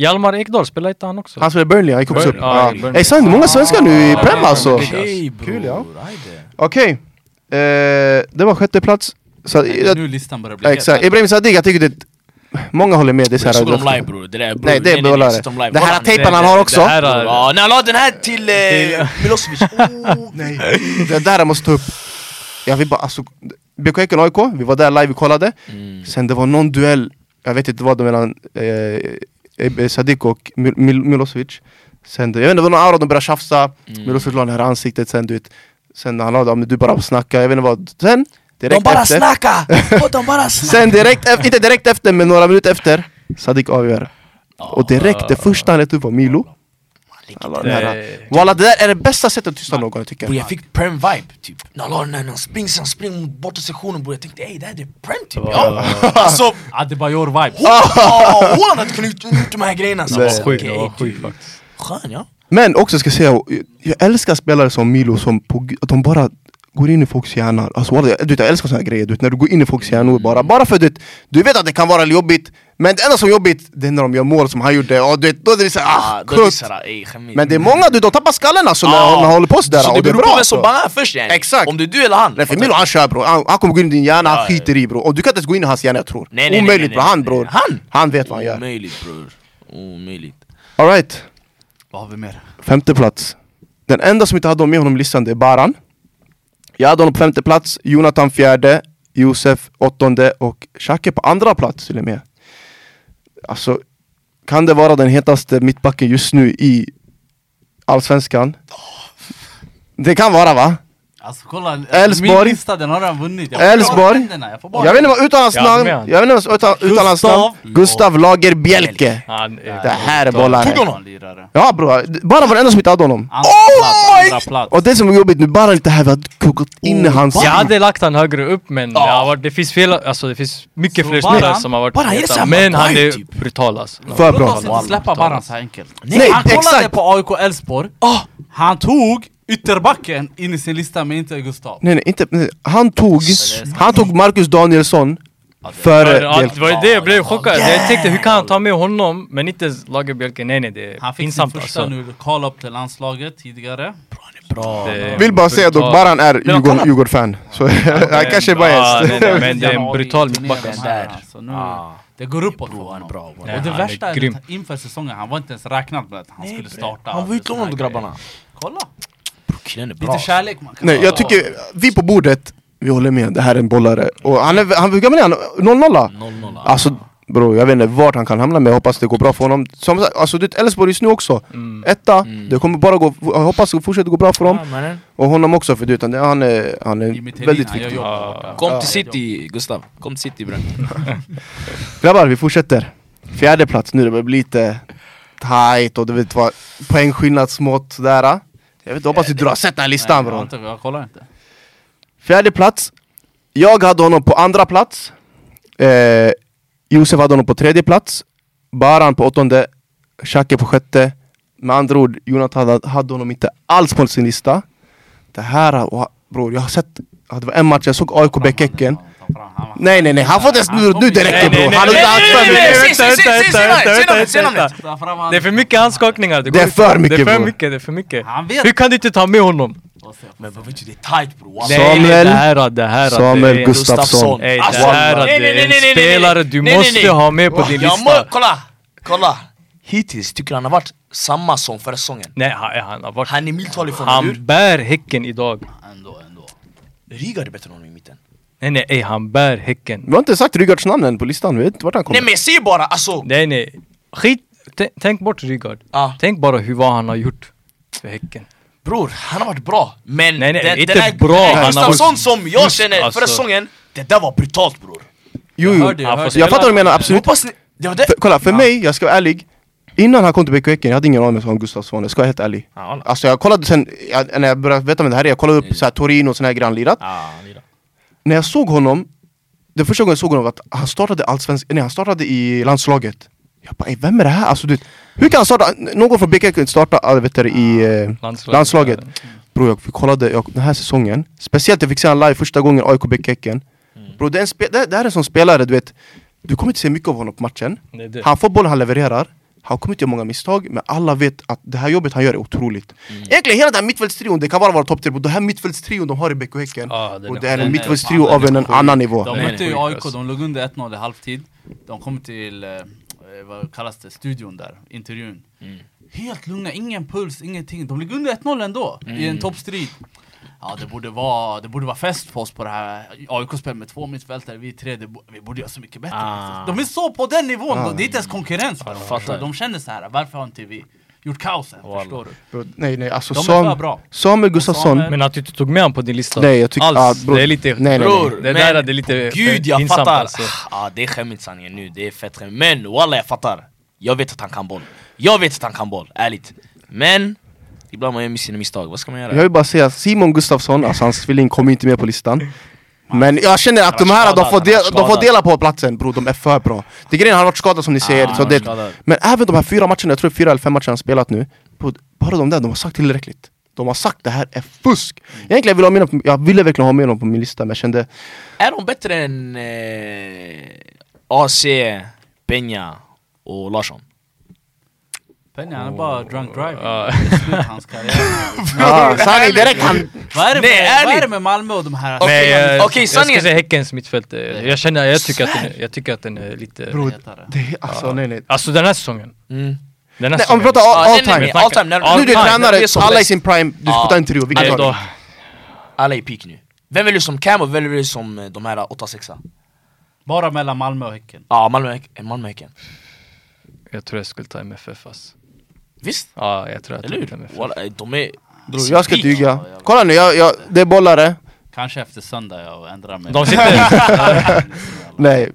Hjalmar Ekdal spelade inte han också? han spelade i Burnley, han gick också upp. Ja, Burnley. Ey sant, många svenskar nu i Ah, Prem alltså? Kul, ja. Okej, eh, det var sjätte plats. Så, Nu listan börjar bli. Exakt, Ibrahim Sadiq, jag tycker det Många håller med, det är så Jag såg här, dem live bror, det där bror. Nej det är live. Det här tejpen han har också. Ja, när han la den här till eh, Milosevic, oh, Nej, det där jag måste ta upp. Jag vill bara alltså BK Häcken AIK, vi var där live och kollade. Mm. Sen det var någon duell, jag vet inte vad det var mellan eh, Sadiq och Mil Mil Milosevic Sen jag vet inte, det var någon aura, de började tjafsa Mm. Milosevic la ner ansiktet sen du vet Sen han la men du bara snackar, jag vet inte vad Sen, direkt De bara efter snacka! Och de bara snacka! Sen direkt, efter, inte direkt efter men några minuter efter Sadiq avgör Och direkt, det första han lät upp var Milo La den här- Det- Walla det där är det bästa sättet att tysta någon jag. Tycker Bror jag fick Prem vibe typ. När han han springer, han springer mot borta sektionen bror Jag tänkte ey det här det är Prem typ. Ja. Alltså, Adebayor vibes. oh, Haaland hade kunnat gjort de här grejerna. Så Nej. bara, Sjukt, det var sjukt faktiskt. Skön ja. Men också ska jag säga, jag- jag älskar spelare som Milo som på, att de bara går in i folks hjärnor alltså, jag, du vet, jag älskar såna här grejer, du vet, när du går in i folks hjärnor bara, bara för att du vet att det kan vara jobbigt Men det enda som är jobbigt, det är när de gör mål som han gjorde, och du vet, då är det såhär ah, Ah, kutt. Men det är många, du, de tappar skallen alltså när, Ah. när han håller på sådär, Så det och det är beror på vem som bangar först yani Exakt. Om det är du eller han. Nej för Milo han kör bror, han, han kommer gå in i din hjärna, Ja, han skiter i bror. Och du kan inte ens gå in i hans hjärna jag tror. Nej, nej, Omöjligt bror, han bror. Han? Han vet vad han gör. Omöjligt bror. Omöjligt. Alright, Vad har vi mer? femte plats. Den enda som inte hade med honom i listan det är Baran. Jag hade honom på femte plats, Jonathan fjärde, Josef åttonde och Xhake på andra plats till och med Alltså, kan det vara den hetaste mittbacken just nu i Allsvenskan? Det kan vara va? Alltså kolla, Elfsborg. min lista den har redan vunnit. Jag händerna, Jag Jag vet inte vad utan hans Jag hade namn, han. jag vet inte vad utan, utan hans namn Gustav. Lagerbielke Han, Det här är bollar Tog honom? Ja bror, bara var den enda som inte hade honom Andra Oh plats, plats. Och det som är jobbigt nu, bara inte här vi har kokat in i hans... jag hade lagt han högre upp men det, har varit, det finns fel, alltså det finns mycket Så fler Baran- spelare som har varit Baran samma Men han är typ. brutal alltså För Låt bra oss inte släppa Baran så enkelt. Nej, han kollade på AIK Elfsborg, Ah, han tog ytterbacken in i sin lista men inte Gustav. Nej nej, inte, nej. han tog, han tog Marcus Danielsson Ja, Bielke. det var det jag blev chockad, Yeah. jag tänkte hur kan han ta med honom men inte Lagerbielke, nej nej det är Han fick sin första alltså nu call-up till landslaget tidigare. bra Det är Vill bara säga dock. Baran är? Djurgården-fan Så han kanske är biased det, men det är en brutal mittback alltså. här, Där. nu, Ah. Det går uppåt för honom. bra Och det värsta är att inför säsongen, han var inte ens räknad med att han skulle starta. Han var utlånad grabbarna. Kolla! Bro, killen är bra. Lite kärlek man kan Nej jag tycker, vi på bordet, vi håller med, det här är en bollare. Och han är, han, hur gammal är han? 0-0? 0-0 Alltså bro, jag vet inte vart han kan hamna men jag hoppas det går bra för honom. Som sagt, alltså du Elfsborg just nu också. Mm. Etta, Mm. det kommer bara gå, jag hoppas det fortsätter gå bra för dem. Ja. Och honom också för du vet, han är, han är, väldigt viktig Ja. Kom till city Gustav, kom till city bre Grabbar, vi fortsätter. Fjärde plats nu, det börjar bli lite tight och du vet vad Poängskillnadsmått sådär Jag vet hoppas inte du har sett den här listan jag, bror inte, jag kollar inte. Fjärde plats. Jag hade honom på andra plats. Eh, Josef hade honom på tredje plats. Baran på åttonde. Xhake på sjätte. Med andra ord, Jonathan hade, hade honom inte alls på sin lista. Det här, bror jag har sett Det var en match, jag såg AIK Bäckeken Nej nej nej, han får inte ens, nu, nu det räcker Nej, nej, bror nej, Han har nej, inte nej, haft för nej, mycket nej, Se, se, se, se, se, se namnet, se namnet, se namnet. Ta fram han. Det är för mycket handskakningar, det, är för mycket, Det är för bror. mycket, det är för mycket. Hur kan du inte ta med honom? Men vad vet du, det är tight bro wallah. Nej, Samuel- det här, det här, Samuel Gustafsson. Ey, det Alltså, här, nej, det nej, är nej, en nej, nej, nej. spelare du Nej, nej, måste nej. ha med på din lista kolla, kolla Hittills tycker han har varit samma som förra säsongen Nej, han, har varit... Han är miltal ifrån, Han bär Häcken idag Ändå, ändå. Rygaard är bättre än honom i mitten Nej nej, ey, han bär Häcken Vi har inte sagt Rygaards namn än på listan, vi vet inte vart han Nej kommer men jag säger bara alltså Nej nej, skit, tänk bort Rygaard. Ah. Tänk bara hur vad han har gjort för Häcken. Bror, han har varit bra. Men Nej, nej, den, inte den här, bra, Den han här har Gustafsson som jag känner Alltså- förra säsongen, det där var brutalt bror. Jo, Jag jo. hörde, jag spela- Jag fattar vad du menar, absolut. Hoppas ni... Det var det. För, kolla, för mig, jag ska vara ärlig Innan han kom till BK Häcken, jag hade ingen aning om Gustafsson, jag ska vara helt ärlig Ja. Alltså jag kollade sen, jag, när jag började veta vem det här är, jag kollade upp så här, Torino och såna här grejer han lirat Ah. När jag såg honom, den första gången jag såg honom var att han startade allsvensk, nej han startade i landslaget Jag bara, "Ey, vem är det här? Alltså, du, hur kan han starta, någon från BK Häcken starta äh, vet du, i eh, Landslaget. landslaget? Bro jag kollade jag, den här säsongen, speciellt jag fick se han live första gången AIK BK Häcken Bro det, är en spe, det, det här är en sån spelare du vet, du kommer inte se mycket av honom på matchen. Han får bollen, han levererar Han kommer inte göra många misstag, men alla vet att det här jobbet han gör är otroligt. Egentligen hela den här mittfältstrion, det kan bara vara topp tre, den här mittfältstrion de har i BK Häcken Ja, den och det. är en mittfältstrio av en sjuk. annan nivå. De mötte ju AIK, alltså. de låg under 1-0 i halvtid. De kom till, eh, eh, vad kallas det, studion där, intervjun. Helt lugna, ingen puls, ingenting. De ligger under 1-0 ändå, i en toppstrid Ja det borde, vara, det borde vara fest för oss på det här AIK spelar med två mittfältare, vi tre, det, vi borde göra så mycket bättre Ah. De är så på den nivån, Ah. de, det är inte ens konkurrens för dem du? De känner så här. varför har inte vi gjort kaosen? Wallah. Förstår du? Bro, Nej nej alltså De är Sam, bra. Samuel Gustafsson Men att du inte tog med honom på din lista Nej, jag tycker- alls, ah, det är lite... Nej, nej, nej. Bror, det men där är lite Gud jag pinsamt fattar! alltså. Ah, det är skämmigt sanningen nu, det är fett skämmigt Men walla jag fattar Jag vet att han kan boll Jag vet att han kan boll, ärligt Men Ibland man gör sina misstag, vad ska man göra? Jag vill bara säga, Simon Gustafsson, alltså hans tvilling kommer inte med på listan Men jag känner att de här, de skadad, får, del, var de får dela på platsen bror, de är för bra Det grejen, han har varit skadad som ni säger, han så det, skadad. Men även de här fyra matcherna, jag tror fyra eller fem matcher han spelat nu bro, Bara de där, de har sagt tillräckligt De har sagt det här är fusk Egentligen jag ville, ha med honom, på- jag ville verkligen ha med honom på min lista men jag kände Är de bättre än eh, AC, Peña och Larsson? Penja han är bara drunk driving, Ja. det är slut hans karriär sanning direkt han Vad är, det Nej, med, vad är ärligt. det med Malmö och de här... Okej, Nej, jag, jag ska säga Häckens mittfält. eh, Jag känner, jag tycker, att den, jag tycker att den är lite... Bro, det alltså nej nej Alltså den här säsongen. Mm. Den här Nej, om vi pratar all, all time all time, Nu du är time, tränare, alla i sin prime, du ta en trio, vilken tar du? Alla är i peak nu Vem väljer du som Cam och vem väljer du som eh, de här 8-6? Bara mellan Malmö och Häcken Ja, Malmö, Malmö Häcken jag tror jag skulle ta MFF ass. Visst? Ja, jag tror att Eller hur? Walla, De är... Bror, jag ska tyga Kolla nu, jag, jag, det är bollare. Kanske efter söndag jag ändrar mig. De sitter... Nej,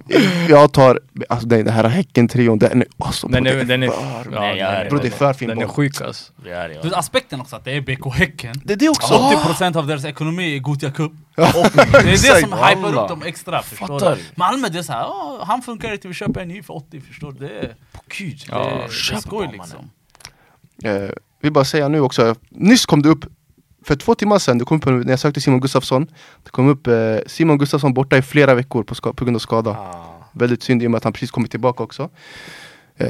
jag tar, alltså nej, den här Häcken-trion, den är alltså Den är, det den är, för- ja, Nej, jag Bro, det är för fin Den är sjuk alltså. Det är det, Du aspekten också att det är BK Häcken. Det är det också! 80% av deras ekonomi är Gothia Cup. Det är det som hypar upp dem extra, förstår du? Malmö det är såhär, "Åh, han funkar inte, vi köper en ny för 80, förstår du? Det är, Gud, det är, det skoj liksom Eh, vill bara säga nu också, nyss kom det upp för två timmar sedan, det kom upp när jag sökte Simon Gustafsson Det kom upp eh, Simon Gustafsson borta i flera veckor på, på grund av skada. Ah. Väldigt synd i och med att han precis kommit tillbaka också. Eh,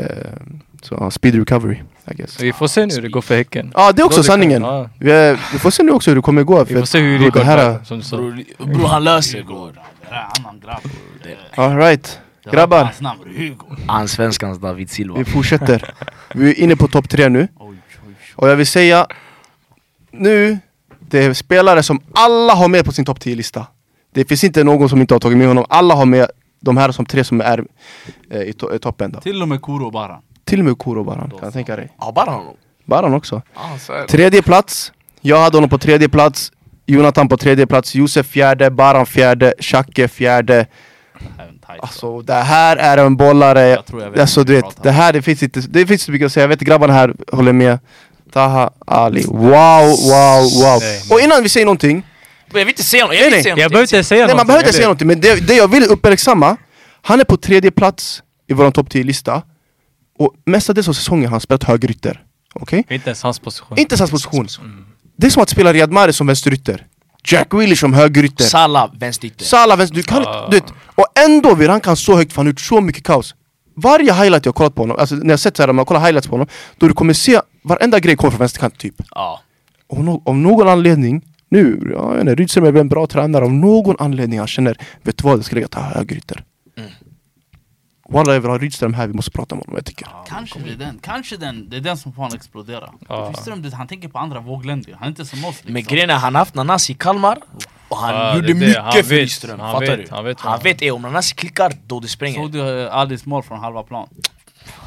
Så ja, speed recovery, I guess. Vi får se nu hur det går för Häcken. Ja det är också det sanningen! Vi, är- vi får se nu också hur det kommer gå Vi får se hur det går. här, som du sa. Bror, han löser det. Bror Det annan grabb Det- Alright, det grabbar, var Hans namn, Hugo. Han svenskans David Silva. Vi fortsätter. Vi är inne på topp tre nu. Oj, oj, oj. Och jag vill säga Nu, det är spelare som alla har med på sin topp 10-lista Det finns inte någon som inte har tagit med honom, alla har med de här som tre som är eh, i, to i toppen då. Till och med Kuro Baran. Till och med Kuro Baran, kan jag tänka dig. Ja bara honom Baran också. Ah. Tredje plats, jag hade honom på tredje plats. Jonathan på tredje plats, Josef fjärde, Baran fjärde, Xhake fjärde tight Alltså det här är en bollare, Jag tror jag vet alltså du vet, det här det finns inte, det finns inte mycket att säga, jag vet grabbarna här håller med. Taha Ali, wow, wow, wow. Nej, Och innan vi säger någonting, Men Jag vill inte säga något, jag vill inte nej, säga Jag behöver inte säga nej man någonting, behöver inte säga någonting men det, det jag vill uppmärksamma Han är på tredje plats i vår topp 10-lista Och mestadels av säsongen har han spelat högerytter, okej? Inte ens hans position. Inte ens hans position. Det är som att spela Riyad Mahrez som vänsterytter Jack Grealish som högerytter. Salah vänsterytter. Salah vänster, du kan inte, du vet, och ändå vill han kan så högt för han har gjort så mycket kaos. Varje highlight jag har kollat på honom, alltså när jag sett såhär, när man kollar highlights på honom Då du kommer se, varenda grej kommer från vänsterkant typ. Ja. Och no, av någon anledning, nu, ja, jag vet inte, Rydström är väl en bra tränare. Av någon anledning han känner, vet du vad, jag ska lägga ta högerytter. Walla jag vill ha Rydström här, vi måste prata med honom jag tycker Kanske det är den, kanske den, det är den som får honom explodera Ja. Rydström, han tänker på andra vågländer, han är inte som oss liksom Men grejen är han har haft Nanasi i Kalmar Och han Ja, gjorde det mycket Han för. Rydström, Han fattar vet. du? Han vet han vet eh, om Nanasi klickar, då det spränger Såg du Alis mål från halva plan?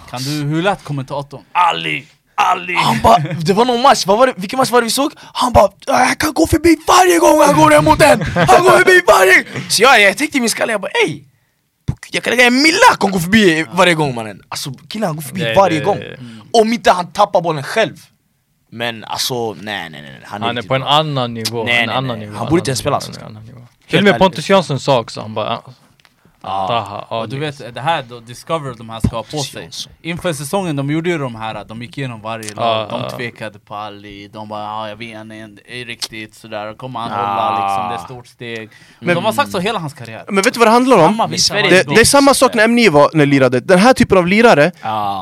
Kan du, hur lät kommentatorn? Ali, Ali Han bara, det var någon match, vad var det, vilken match var det vi såg? Han bara, jag kan gå förbi varje gång han går emot den! Han går förbi varje Så jag, jag tänkte i min skalle, jag bara ey! Jag kan lägga en milla han går förbi varje gång mannen Alltså killen han går förbi Nej, varje det- gång Om inte han tappar bollen själv Men alltså, nej nej nej Han är riktigt på en annan nivå. Nej, nej, annan nej. nivå. Han borde inte ens spela allsvenskan. Till och med. Pontus Jansson sa också, han bara... Ja. Taha, Och du vet, det här då Discover de här ska ha på sig. Inför säsongen, de gjorde ju de här, de gick igenom varje lag, de ja. tvekade på Ali, de bara ja, jag vet inte är riktigt sådär, kommer han Ah. hålla liksom, det är ett stort steg Men de har sagt så hela hans karriär Men vet du vad det handlar om? Det, det är samma sak när M9 var när de lirade, den här typen av lirare,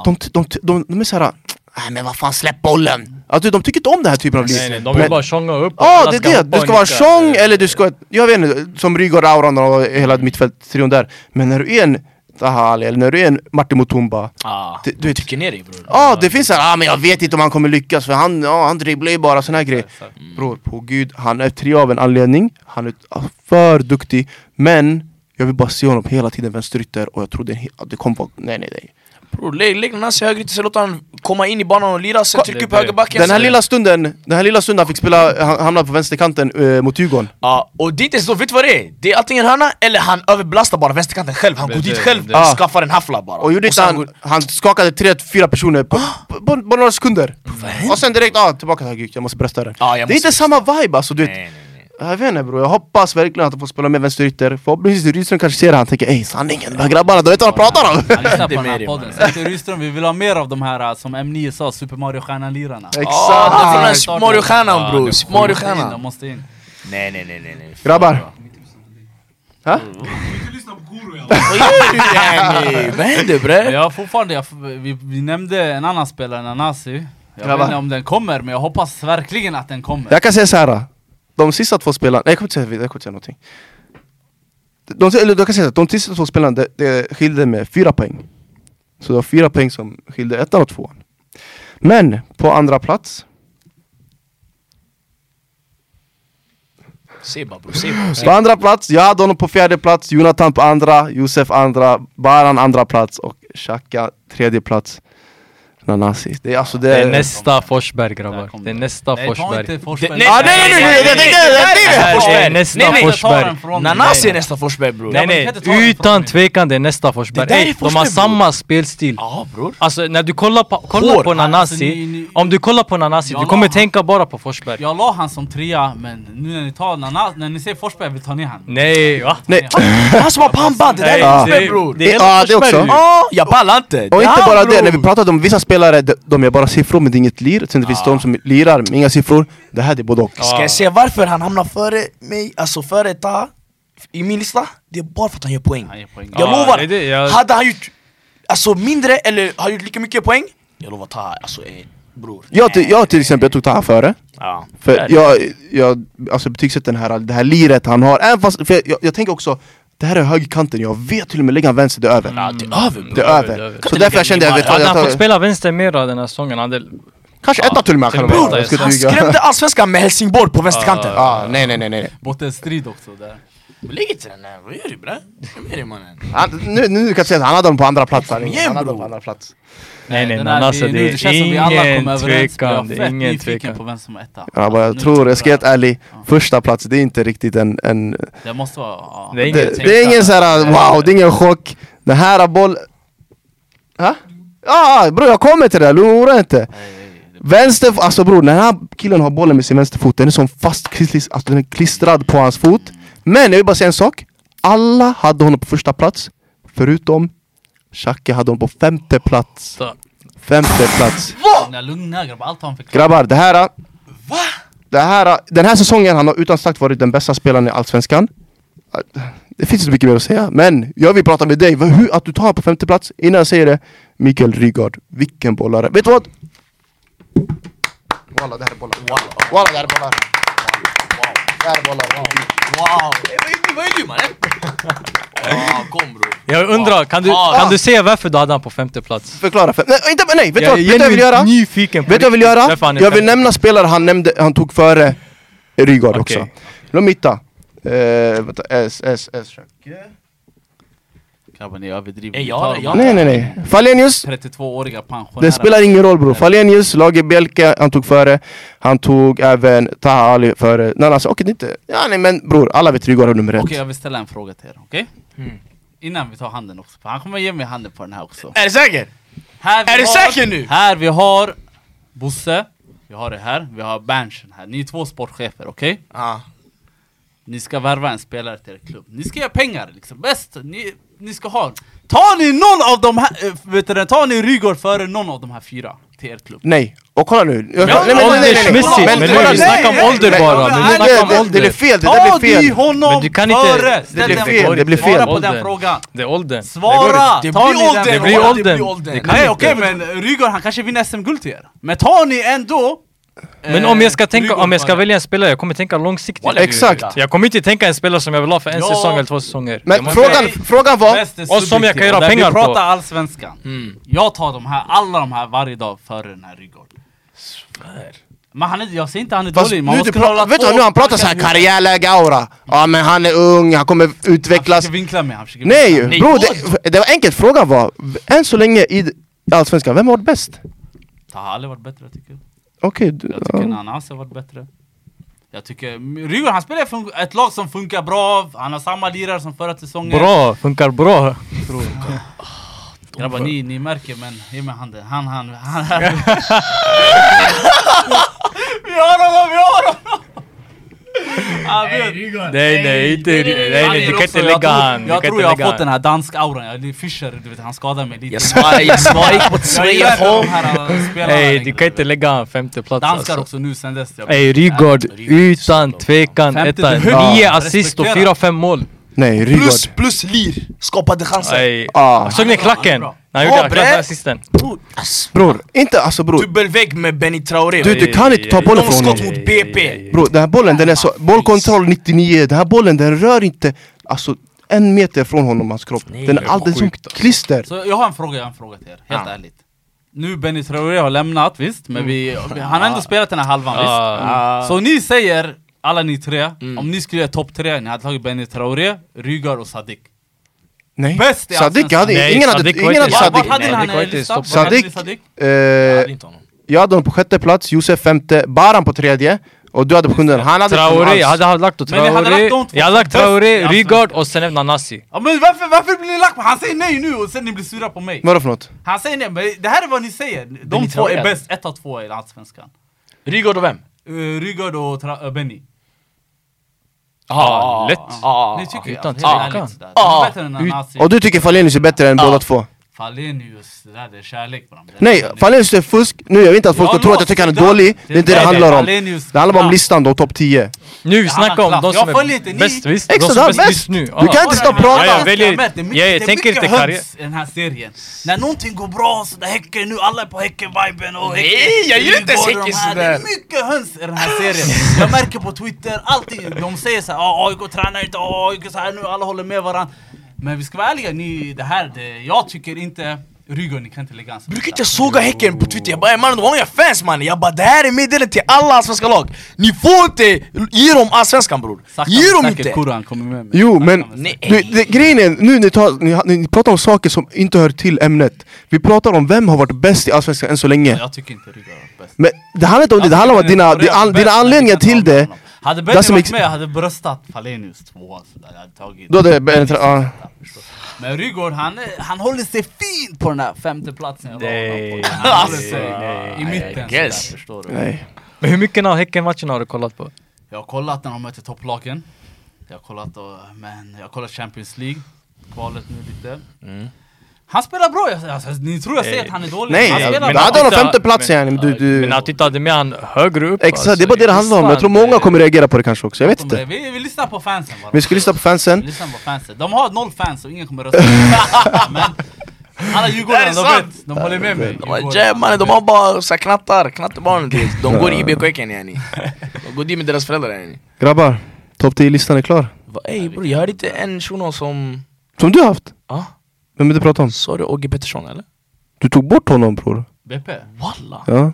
de, de, de, de är såhär Nej men vad fan släpp bollen! Alltså de tycker inte om den här typen av Nej, lirare nej, de vill Men- bara tjonga upp. Ja alla det är det, du ska vara sång eller du ska, jag vet inte, som Rygaard, Auran och hela mittfältstrion där. Men när du är en Taha Ali eller när du är en Martin Mutumba Det- du vet- trycker ner dig bror. Ja det finns såhär, ah, men jag vet inte om han kommer lyckas för han, ja, han dribblar ju bara sån här grejer. Exakt. Bror, på gud, han är tre av en anledning. Han är ah, för duktig. Men jag vill bara se honom hela tiden vänsterytter och jag tror att det kommer vara, nej nej nej Bror lägg, lägg Nanasi högerytter, sen låt han komma in i banan och lira, sen Ko- tryck det- upp högerbacken Den här lilla stunden, den här lilla stunden han fick spela, han hamnade på vänsterkanten eh, mot Djurgården. Ja, och det är inte så, vet du vad det är? Det är antingen hörna eller han överbelastar bara vänsterkanten själv, han Det- går dit själv det- och Ah. skaffar en haffla bara. Och gjorde inte han, går- han skakade tre, fyra personer på, på, på, på några sekunder. Och sen direkt, ah, tillbaka till höger, jag måste brösta den Det är inte samma vibe alltså, du vet. Nej, nej, nej. Jag vet inte bror, jag hoppas verkligen att han får spela med vänsterytter Förhoppningsvis Rydström kanske ser det, han tänker ey sanningen, de här grabbarna, de vet vad de pratar om! Han lyssnar Det på är den här podden, till Rydström vi vill ha mer av de här uh, som M9 sa, Super Mario-stjärnan-lirarna Exakt! Ja, Starta- Mario-stjärnan Ja, bror, de måste in, De Mario-stjärnan måste in. Nej nej nej nej nej. Grabbar! Ha? Vad händer bre? Jag har fortfarande, jag, vi, vi nämnde en annan spelare, Nanasi. Jag Grabbar. vet inte om den kommer, men jag hoppas verkligen att den kommer. Jag kan säga såhär, de sista två spelarna, nej jag kommer inte säga, jag kommer inte säga någonting. De, eller jag kan säga att de sista två spelarna, det, det skilde med fyra poäng. Så det var fyra poäng som skilde ettan och tvåan. Men på andra plats Se bara bror, se. Bara, se På andra plats, jag hade honom på fjärde plats, Jonathan på andra, Josef andra, Baran andra plats och Xhaka tredje plats Nanasi, det är alltså det, Det är nästa Forsberg grabbar. Det är det. nästa Nej, ta Forsberg. inte Forsberg Nej, Ah, nej, nej, nej, nej, nej, nej, nej, nej, nej, Det är nästa Nej, nej, ta Forsberg. Nanasi Nej, är nästa Forsberg bror Nej nej, ta utan tvekan det är nästa Forsberg. Det är de har samma spelstil. Ja bror Alltså när du kollar på, kollar Hår. på Alltså, Nanasi, om du kollar på Nanasi, du kommer tänka bara på Forsberg. Jag la han som trea, men nu när ni tar Nana, när ni säger Forsberg, vill ta ner han Nej va? nej, Han som har pannband, det där är. Forsberg det- bror det Ja, det också. Ja, jag pallar inte! Och Det inte bara det, när vi pratade om vissa spelare, de, de är bara siffror men det är inget lir. Sen det finns de som lirar med inga siffror. Det här det är både och. Ska jag säga varför han hamnar före mig, alltså före Ta i min lista? Det är bara för att han gör poäng. Han ger poäng. Jag Ja, lovar, det det, jag- hade han gjort alltså mindre eller har gjort lika mycket poäng? Jag lovar Ta, alltså eh, bror. Jag, till- jag till exempel, jag tog Taha före. Ja, För jag, jag alltså betygsätter den här, det här liret han har, även fast, för jag, jag, jag tänker också Det här är högerkanten, jag vet till och med lägga vänster, det är över. Ja det är över Det är över, så därför jag kände jag vet vad, jag han fått tar, spela vänster mera den här säsongen, han hade... Kanske etta till och med kan Han skrämde allsvenskan med Helsingborg på vänsterkanten? Ja, nej nej nej nej. Bort en strid också där Lägg inte den där, vad gör du bre? Kom med dig mannen han, nu, nu kan jag säga att han hade dem på andra plats han, igen, han hade dem på andra plats. Nej nej, men här- alltså det det känns som vi är alla ingen kommer överens, men jag tvekan, det är ingen tvekan. på vem som är etta. Ja, bara, jag Nu tror, jag ska vara helt ärlig, första plats det är inte riktigt en, en Det måste vara... Ja. Det är inget- det, det är ingen såhär wow, det är ingen chock. Den här boll... Ha? Ja bror jag kommer till det, dig inte. Vänster, alltså bror den här killen har bollen med sin vänsterfot, den är som fast klistris, alltså den är klistrad på hans fot Men jag vill bara säga en sak. Alla hade honom på första plats Förutom Xhaka hade honom på femte plats. Femte plats. Lugna, lugna grabbar, allt har han förklarat. Grabbar, det här Va? det här, den här säsongen han har utan sagt varit den bästa spelaren i Allsvenskan. Det finns inte så mycket mer att säga, men jag vill prata med dig, Vad- hur, att du tar honom på femte plats. Innan jag säger det, Mikael Rygaard, vilken bollare. Vet du vad? Walla det här är bollar. Walla. Det här är bollar. Det här är bollar Wow! Vad är du, vad är du mannen? Ah, kom bror Jag undrar, kan du, Ah. kan du säga varför du hade han på femte plats? Förklara, för, nej, inte, nej, vet du Jag vad, vet du vad jag vill genuint göra? nyfiken på Vet du vad jag vill riktigt göra? varför han är Jag vill femte. nämna spelare han nämnde, han tog före Rygaard Okej. också Låt mig hitta eh, vänta, S, S, S Grabbar ni överdriver. Ey, Ni ja, tar de ja. här Nej nej nej. Falenius, 32-åriga pensionärer. det spelar ingen roll bror. Falenius, Lage Bielke, han tog före. Han tog även Taha Ali före. Nej alltså, okej är inte... Ja nej men bror, alla vet Rygaard är nummer ett. Okej jag vill ställa en fråga till er, okej? Mm. Innan vi tar handen också, för han kommer ge mig handen på den här också. Är du säker? Här Är du har- säker nu? Här vi har Bosse, vi har det här, vi har Berntsen här. Ni är två sportchefer, okej? Ja. Ni ska värva en spelare till er klubb. Ni ska ge pengar liksom, bäst! Ni, ni ska ha... Tar ni någon av de här, äh, vet du, det, tar ni Rygaard före någon av de här fyra till er klubb? Nej, och kolla nu. Jag, nej, men- nej, nej, nej, nej. åldersmässigt, Men nu vi snackar om Nej, ålder nej, bara, nej, nej, nu snackar vi om det- det- ålder. Blir fel, det där blir ni fel. honom Men du kan inte- före! Det Ställ blir den fel, frågan. det blir Svara fel. på den Åldern. frågan! Det är åldern. Svara! Det Tar blir ni åldern! den Det blir åldern. Det blir åldern. Det kan Nej inte. okej men Rygaard han kanske vinner SM-guld till er. Men tar ni ändå... Men eh, om jag ska tänka, om jag ska välja en spelare, jag kommer tänka långsiktigt. Exakt. Jag kommer inte tänka en spelare som jag vill ha för en Ja. säsong eller två säsonger. Men frågan, Nej. frågan var... Och som jag kan göra pengar Vi på. pratar allsvenskan. Mm. Jag tar de här, alla de här varje dag före den här Rygaard. Men han är, jag säger inte han är Fast dålig, man nu, måste du kunna hålla vet du nu han pratar såhär karriärläge aura. Ja men han är ung, han kommer Han utvecklas. försöker vinkla mig, han försöker Nej vinkla mig. bro, det, det var enkelt. Frågan var, än så länge i Allsvenskan, vem har varit bäst? Taha Ali varit bättre tycker jag. Okej, du- Jag tycker ja. Nanas har varit bättre. Jag tycker Rygaard han spelar ett lag som funkar bra, han har samma lirare som förra säsongen. Bra, funkar bra. Grabbar ni, ni märker men ge mig handen. Han, han, han. han. vi har honom, vi har honom! Nej nej, inte nej, du kan inte lägga han. Jag tror jag har fått den här dansk-auran, jag är Fischer, du vet han skadar mig lite. Jag svarar, jag svarar inte äh, spelarna Nej, längre. du kan inte lägga han femte plats Danskar alltså. också nu sen dess. Ey Rygaard, utan tvekan etta. Nio assist och fyra, fem mål. Nej, Plus, Rygaard. plus lir. Skapade chanser. Ah. Såg ni klacken? Han gjorde bre. klackassisten. Bror, ass. Bror, inte alltså bror. Dubbelvägg med Benny Traoré. Du, du kan inte ta bollen från skott honom. mot BP. Bro, den här bollen den är så, bollkontroll 99, den här bollen den rör inte alltså en meter från honom, hans kropp. Nej, den är alldeles som alltså. klister. Så jag har en fråga, jag har en fråga till er, helt Ja. ärligt. Nu Benny Traoré har lämnat, visst, men vi, han har ändå spelat den här halvan, visst? Så ni säger, alla ni tre, Mm. om ni skulle göra topp tre, ni hade tagit Benny Traoré, Rygaard och Sadik. Nej. Bäst i Sadik hade, Nej, ingen hade, Sadik ingen hade Vart Sadik. hade han Sadik, Sadik? Jag eh, hade inte honom. jag hade honom på sjätte plats, Josef femte, Baran på tredje och du hade på sjunde. Han hade Traoré, jag hade lagt Traoré. Jag hade lagt Traoré. Rygaard och sen Nanasi. Ja, men varför, varför blir ni lack på? Han säger nej nu och sen ni blir sura på mig. Vadå för något? Han säger nej, men det här är vad ni säger. De Benny två är bäst, ett av två i Allsvenskan. Rygaard och vem? Uh, Rygaard och Tra- uh, Benny. Ja, lätt. Ah, Ni tycker utan alltså, helt tvekan. ärligt sådär. Ja. De är bättre än Nanasi. Och du tycker Falenius är bättre än båda två? Falenius, det där det är kärlek. Det Nej, Falenius är fusk. Nu jag vill inte att folk Jag tror att jag tycker han är dålig. Det är inte det det Nej, handlar om. Det handlar bara om listan då, topp 10. Nu Ja, har om de som är bäst, visst? Extra, De som är bäst nu. Du Ja. kan inte stå och Ja, prata. jag väljer- jag märkt, det är mycket, tänker inte höns karriär- i den här serien. När någonting går bra så där Häcken, nu alla är på Häcken-viben och Nej, Häcken, jag gillar inte ens Häcken här. Det sådär. är mycket höns i den här serien. Jag märker på Twitter, alltid, de säger såhär ah, AIK tränar inte, ah, AIK så här nu, alla håller med varandra. Men vi ska vara ärliga, ni, det här, det, jag tycker inte Rygaard, ni kan inte lägga hans Brukar inte såga Häcken på Twitter, jag bara "Ey, mannen de har inga fans mannen. Jag bara det här är meddelandet till alla allsvenska lag. Ni får inte ge dem allsvenskan bror. Ge dem inte! Kurran kommer med mig. Jo men, Nej. du, det, grejen är, nu ni, tar, ni, ni pratar om saker som inte hör till ämnet. Vi pratar om vem har varit bäst i Allsvenskan än så länge. Jag tycker inte Rygaard var bäst. Men det handlar inte om det, det handlar om att dina, dina, dina anledningar till det Hade Benny varit make- med, jag hade bröstat Falenius tvåa sådär, jag hade tagit Då hade. Men Rygaard, han, är- han håller sig fint på den där femteplatsen jag honom Nej, på. Han håller nej, sig nej, i mitten I guess. sådär, förstår du? Nej Men hur mycket av Häcken-matcherna har du kollat på? Jag har kollat när de möter topplagen Jag har kollat, och, men jag har kollat Champions League Kvalet nu lite Mm. Han spelar bra, jag, alltså, ni tror jag säger att han är dålig. Nej, han spelar men bra. hade honom femte plats men- igen, men du- du- Men att du inte hade med han högre upp Exakt, det är bara det det handlar om, jag tror många kommer reagera på det kanske också, jag vet inte. Vi, vi lyssnar på fansen bara. Vi ska lyssna på fansen. Lyssnar på fansen, de har noll fans och ingen kommer rösta. Men alla djurgårdare, de vet, de håller med mig. Mannen, de har bara så här knattar, knattebarn. De går i IBK Häcken yani De går dit med deras föräldrar yani Grabbar, topp 10-listan är klar. Ey bror, jag hörde inte en shuno som... Som du har haft, Ja, vem vill du prata om? sa du Ogge Pettersson eller? Du tog bort honom bror BP, Walla! ja.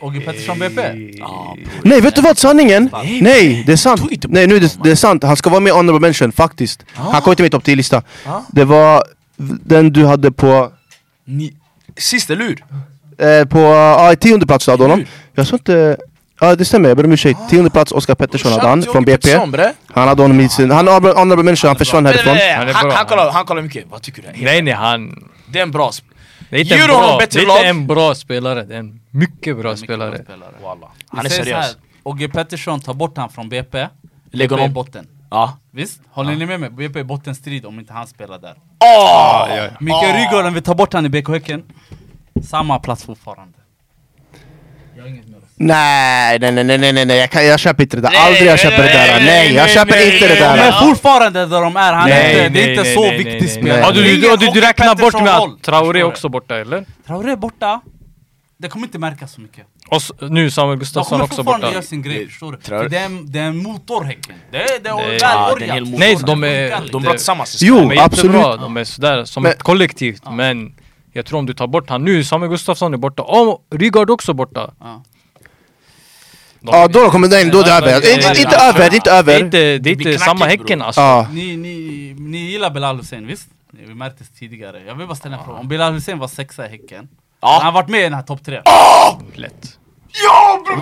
Ogge Pettersson BP bror. Nej vet du vad, sanningen? Nej, Nej, det är sant! Nej nu är det, det är sant, han ska vara med i honorable mention faktiskt Han kommer inte med i topp 10-lista Ja. Det var den du hade på, Ni, sist, eller hur? eh, på ja, tionde plats du hade honom. Jag sa inte, ja det stämmer, jag ber om ursäkt. Tionde plats Oskar Pettersson hade han från till BP. Han hade honom i sin, han är honorable mention, han försvann Nej, nej, härifrån. nej, Han Han, kollar, han kollar mycket, vad tycker du? Nej nej han... Det är en bra sp- Det är inte, en honom bra, det är inte lag? en bra spelare, det är en mycket bra Mycket spelare. bra spelare. Wallah. Han är säger så här, seriös. Ogge Pettersson tar bort han från BP. Lägg BP i honom. botten. Ja. Visst? Håller ni med mig? BP är bottenstrid om inte han spelar där. Åh! Mikael Rygaard, om vi tar bort han i BK Häcken. Samma plats fortfarande. Jag har inget säga. Nej, nej, nej, nej, nej, nej. Jag, kan, jag köper inte det där. Nej, Aldrig jag nej, köper det nej, där. nej, Nej, jag köper nej, inte det nej, De där. är fortfarande där de är, han är Nej, inte, det är inte så nej, viktig nej, spelare. nej. Ja, du, Det är du, du, du räknar bort med att Traoré är också borta eller? Traoré är borta. Det kommer inte märkas så mycket. Och s- nu Samuel De Gustafsson kommer också fortfarande borta. göra sin grej, förstår du? För det är, en- det är en motor Häcken. Det är, det är väl Ja, det är en hel. Nej, Så de det är- De är bra tillsammans. Jo, De är jättebra, absolut. de är sådär som ett kollektiv. Men jag tror om du tar bort han nu, Samuel Gustafsson är borta, och Rygaard också borta. Ja. Ja, då kommer den, då är det över. Inte, över, inte Det är över. inte, det är inte samma. Häcken alltså. Ja. Ni, ni, ni gillar Bilal Hussein, visst? Vi märktes tidigare. Jag vill bara ställa en fråga. Om Bilal Hussein var sexa i Häcken, Ja. han har varit med i den här topp tre. Lätt.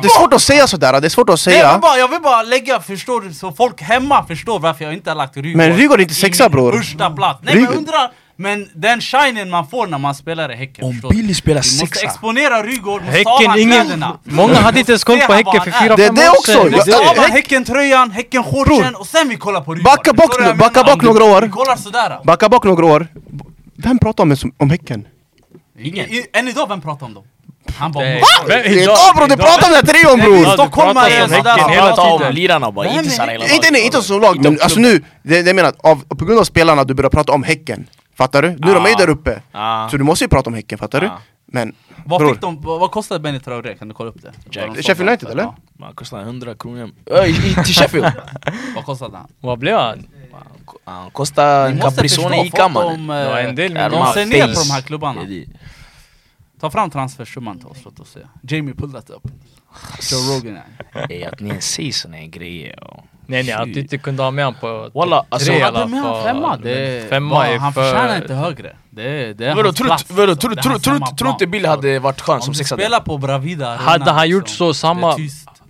Det är svårt att säga sådär, det är svårt att Nej, jag, vill säga. bara, jag vill bara lägga, förstår du, så folk hemma förstår varför jag inte har lagt Rygaard Men Rygaard är inte sexa, bror. Första plats. Nej men Rygaard- jag undrar, men den shinen man får när man spelar i Häcken, Om? Billy spelar Vi måste sexa. exponera Rygaard, måste Häcken, ingen... kläderna. Många hade inte ens koll på Häcken för han är. fyra, Det- fem det år också, sedan. jag- Måste stava Häck- Häcken-tröjan, Häcken-shortsen och sen vi kollar på Rygaard. Backa bak nu, backa bak några år. Vi kollar sådär. Backa bak några år. Vem pratar om, om Häcken? Ingen. I, än idag, vem pratar om dem? Han bara. "Va?" Idag bror, du pratar om den här trion bror! vi Stockholmare är sådär hela om om tiden. lirarna bara, inte såhär hela Inte, nej, inte som lag, men alltså nu, det, jag menar, av, på grund av spelarna du börjar prata om Häcken Fattar du? Nu är de Ah. ju där uppe, Ah. så du måste ju prata om Häcken, fattar du? Ah. Men, Vad, bror, fick de, vad kostade Benny Traoré? Kan du kolla upp det? Jack. Sheffield United, eller? Ja. Man kostar 100 kronor. Öj, till Sheffield! Vad kostade han? Vad blev han? Han kostar Ni en förstå, i kammaren. Det var eh, en del Ja, de ser ner på de här klubbarna. Är. Ta fram transfersumman till oss, låt oss se. Jamie pull that up. Joe Rogan är. Ey, Att ni ens säger såna här grejer och... Nej nej, att du inte kunde ha med han på Walla, topp alltså, tre i alla fall. femma? Det, Femma bara, är han för... förtjänar inte högre. Det det är Vadå, hans plats. du- vadå, tror hemmaplan, tror inte du? hade varit skön som Om du spelar på Bravida Arena, Hade han gjort liksom, så samma-.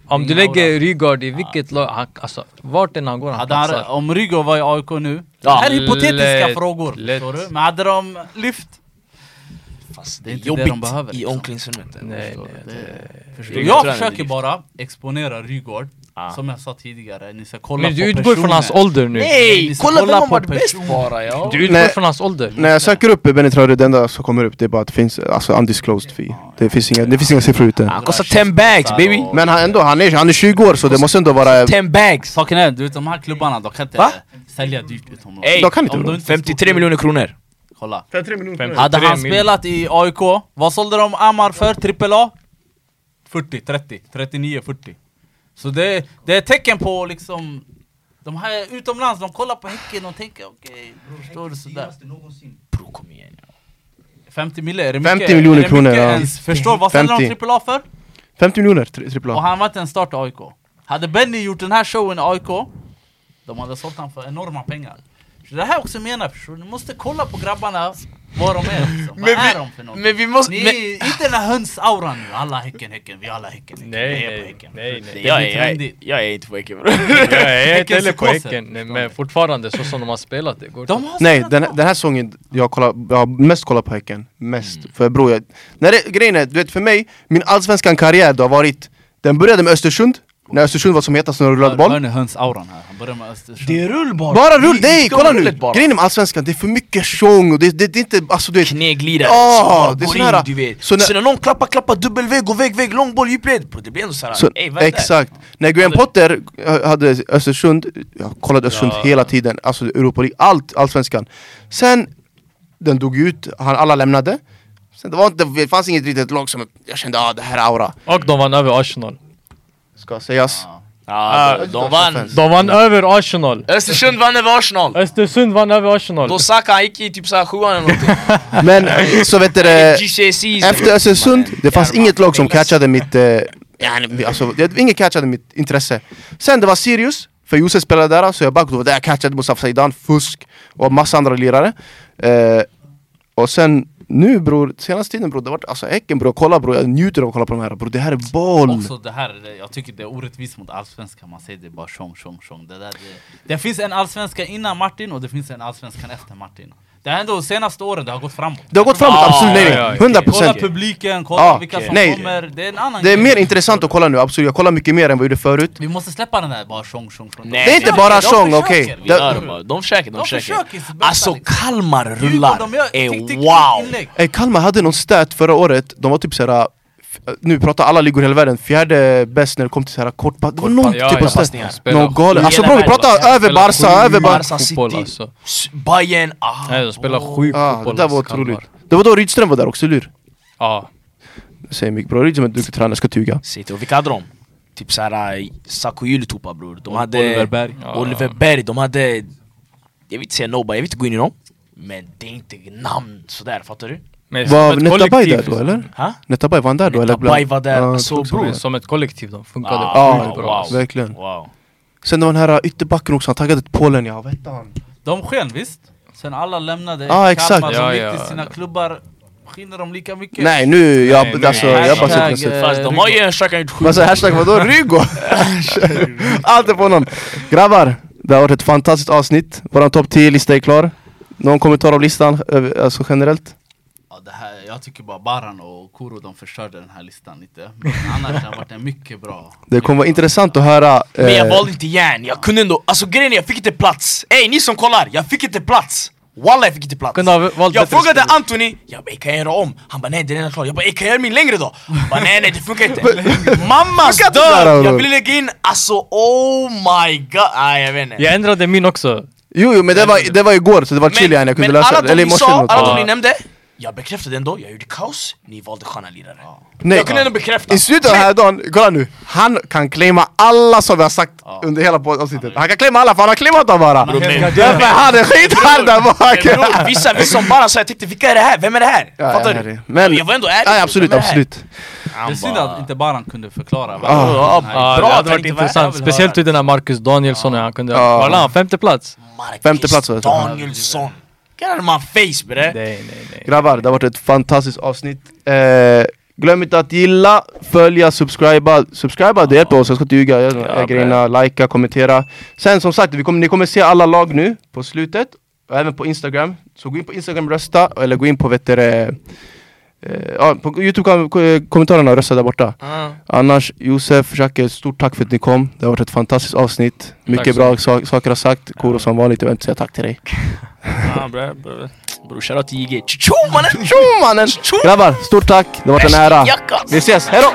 Om du lägger. Rygaard i vilket lag, han, alltså vart än han går han platsar. om Rygaard var i AIK nu, det här är hypotetiska frågor, lätt. du? Men hade de lyft? Fast Det är inte det de jobbigt behöver, i liksom. omklädningsrummet. Nej, nej, du? det- Det du? Jag försöker bara exponera Rygaard, Ah. som jag sa tidigare, ni ska kolla Men på du utgår personer. från hans ålder nu. Nej! Kolla kolla vem har på varit bäst bara ja! Du utgår Nej. från hans ålder. när jag söker upp Benny Traoré, det enda som kommer upp det är bara att det finns alltså undisclosed fee Det finns inga, det finns inga siffror ute Han kostar 10 bags baby! Men han, ändå, han är, han är 20 år så det måste ändå vara... 10 bags! Saken är, du vet de här klubbarna, de kan inte Va? sälja dyrt utomlands. Ey, De kan inte är 53 stor- miljoner kronor! Kolla. 53 miljoner kronor. Hade 53 han spelat i AIK, vad sålde de Amar för? Trippel A? 40, 30, 39, 40 Så det, det är ett tecken på liksom De här utomlands, de kollar på Häcken och tänker okej, okay, förstår du sådär Bro kom igen ja. 50 mille, är det 50 mycket? miljoner är det kronor, ja. ens? Förstår, vad ställer de 50. trippel A för? 50 miljoner, trippel Och han var inte en start i AIK Hade Benny gjort den här showen i AIK De hade sålt han för enorma pengar Så det här också menar förstår du, ni måste kolla på grabbarna Vad de är liksom, vad Men är vi- de för något? Men vi måste... Ni men- är inte den här hönsauran nu, alla häcken, häcken, vi alla häcken, häcken Nej, vi är på nej, häcken nej, nej. Jag är, jag, jag är inte på Häcken bro. Jag är inte heller på. Häcken, nej, men fortfarande så som de har spelat det går De har Nej, den, den här säsongen, jag, kollar, jag har mest kollat på Häcken Mest, för bror jag, när det, Grejen är, du vet för mig, min allsvenskan karriär har varit Den började med Östersund, när Östersund var som hetast när de rullade boll Hör ni hönsauran här? Han börjar med Östersund Det är rull bara! Rull, nej kolla nu! Grejen med allsvenskan, det är för mycket tjong och det, det, det är inte, alltså du vet Knäglidare, bara det är går sån här- in, du vet. så när- Så när någon klappar, klappar, dubbelvägg, gå vägg, vägg, lång boll, djupled det blir ändå såhär, exakt, när Graham Hade- Potter hade Östersund, jag kollade Östersund Ja. hela tiden, alltså Europa League, allt, allsvenskan Sen, den dog ut, han, alla lämnade Sen det, var inte, det fanns inget riktigt lag som jag kände ah det här är aura Och de vann över Arsenal. Ska sägas Ja, de, de vann! De vann över Arsenal. Östersund vann över Arsenal! Östersund vann över Arsenal. Då Saka han gick i typ såhär sjuan eller någonting Men så vet du efter Östersund, det fanns inget lag som catchade mitt, eh, alltså, det, ingen catchade mitt intresse Sen det var Sirius, för Josef spelade där så jag bara där catchade Mustafa Zaidan, fusk och massa andra lirare eh, Och sen nu bror, senaste tiden bror, det har varit alltså Häcken bror, kolla bror, jag njuter av att kolla på de här bror, det här är boll! Också det här, jag tycker det är orättvist mot allsvenskan, man säger det bara tjong tjong tjong det, där, det, det finns en allsvenska innan Martin och det finns en allsvenskan efter Martin det har ändå senaste åren, det har gått framåt Det har gått framåt, Ah, absolut, nej nej, okej. 100% Kolla procent publiken, kolla Ah, vilka som Nej. kommer, det är en annan Det är grej. mer intressant att kolla nu, absolut, jag kollar mycket mer än vad jag gjorde förut Vi måste släppa den där bara tjong tjong Nej, Det är inte bara sång, de okej. De försöker, de De försöker. Alltså. Kalmar rullar är wow! Ey, Kalmar hade någon stat förra året, de var typ såhär nu pratar alla ligor i hela världen, fjärde bäst när det kom till såhär kort Det var någon typ av passningar. Galen, sju alltså bror vi pratar Spelar över Barca, sju över Barca City. alltså. Bayern, ah, Nej, de spelar oh. sjuk ah, fotboll Det där var alltså, otroligt. Det var då Rydström var där också, eller hur? Ja, Det säger mycket bra, Rydström är en duktig tränare, ska tuga City, och vilka hade de? Typ såhär, Saku Ylätupa bror, de hade Oliver Berg. Ja. Oliver Berg, de hade Jag vill inte säga nobody, jag vill inte gå in i dem Men det är inte namn sådär, fattar du? Men Var som Netabay där då eller? Netabay var han där då eller? Netabay var där, alltså, tror bror. Som ett kollektiv, de funkade Ah, sjukt bra wow. alltså. Verkligen Wow Sen det var den här ytterbacken också, han taggade till Polen ja, vad hette han? De sken visst? Sen alla lämnade Ah, exakt. Kalmar, Ja, gick till sina klubbar Skiner de lika mycket? Nej nu, jag, Nej, nej. alltså jag bara Hashtag, sitter och eh, Fast de har ju en Shakan gjort sju Vad säger hashtag vadå? Rygo? Allt är på någon Grabbar, det har varit ett fantastiskt avsnitt Våran topp 10-lista är klar Någon kommentar av listan, alltså generellt? Ja, det här, jag tycker bara Baran och Kuro de förstörde den här listan lite. Men annars har det varit en mycket bra Det kommer vara intressant att höra Men jag eh, valde inte järn, jag kunde ändå, alltså grejen är jag fick inte plats. Ey ni som kollar, jag fick inte plats. Walla jag fick inte plats. Jag frågade spelare. Anthony, jag bara, "Ey, kan jag göra om? Han bara nej den är redan klar, jag bara "Ey, kan jag göra min längre då? Han bara nej nej det funkar inte. Mammas dörr! Jag ville lägga in, alltså oh my god, nej jag vet inte. Jag ändrade min också. Jo jo men det var, det var igår så det var chill jag kunde men läsa alla det de Eller i ni morse sa, eller något. alla Ja. de ni nämnde Jag bekräftade ändå, jag gjorde kaos, ni valde sköna lirare Nej, Jag kunde ändå bekräfta I slutet av den här dagen, kolla nu Han kan claima alla som vi har sagt under hela avsnittet Han kan claima alla för han har claimat dem bara men-. Därför han är skithard där bak! bror, Vissa, vissa som bara sa jag tänkte vilka är det här? Vem är det här? Ja, Fattar ja, du? men- jag var ändå ärlig Ja, absolut, Vem är det här? absolut Det är synd bara- att inte Baran kunde förklara Ah. Ja, Nej. Ja, bra det att hade han varit inte var här. intressant, speciellt den här Marcus Danielsson, han kunde... Ja. Var han femte plats? Marcus Femte plats. Danielsson Get out of my face bre Nej, nej, nej. Grabbar, det har varit ett fantastiskt avsnitt. Eh, Glöm inte att gilla, följa, subscriba. Subscriba, det hjälper oss, jag ska inte ljuga. Jag, jag Ja, grejerna, likea, kommentera. Sen som sagt, vi kommer, ni kommer se alla lag nu på slutet. Och Även på Instagram. Så gå in på Instagram och rösta, eller gå in på vet du, eh, ja, på Youtube kom, kommentarerna och rösta där borta Ah. Annars, Josef, Jacke, stort tack för att ni kom Det har varit ett fantastiskt avsnitt Mycket bra mycket. sa- saker har sagt Koro som vanligt, jag vill inte säga tack till dig Ah. Bror shoutout till JG Tjo mannen! Tjo mannen! Grabbar, stort tack! Det har varit en ära. Vi ses, hejdå!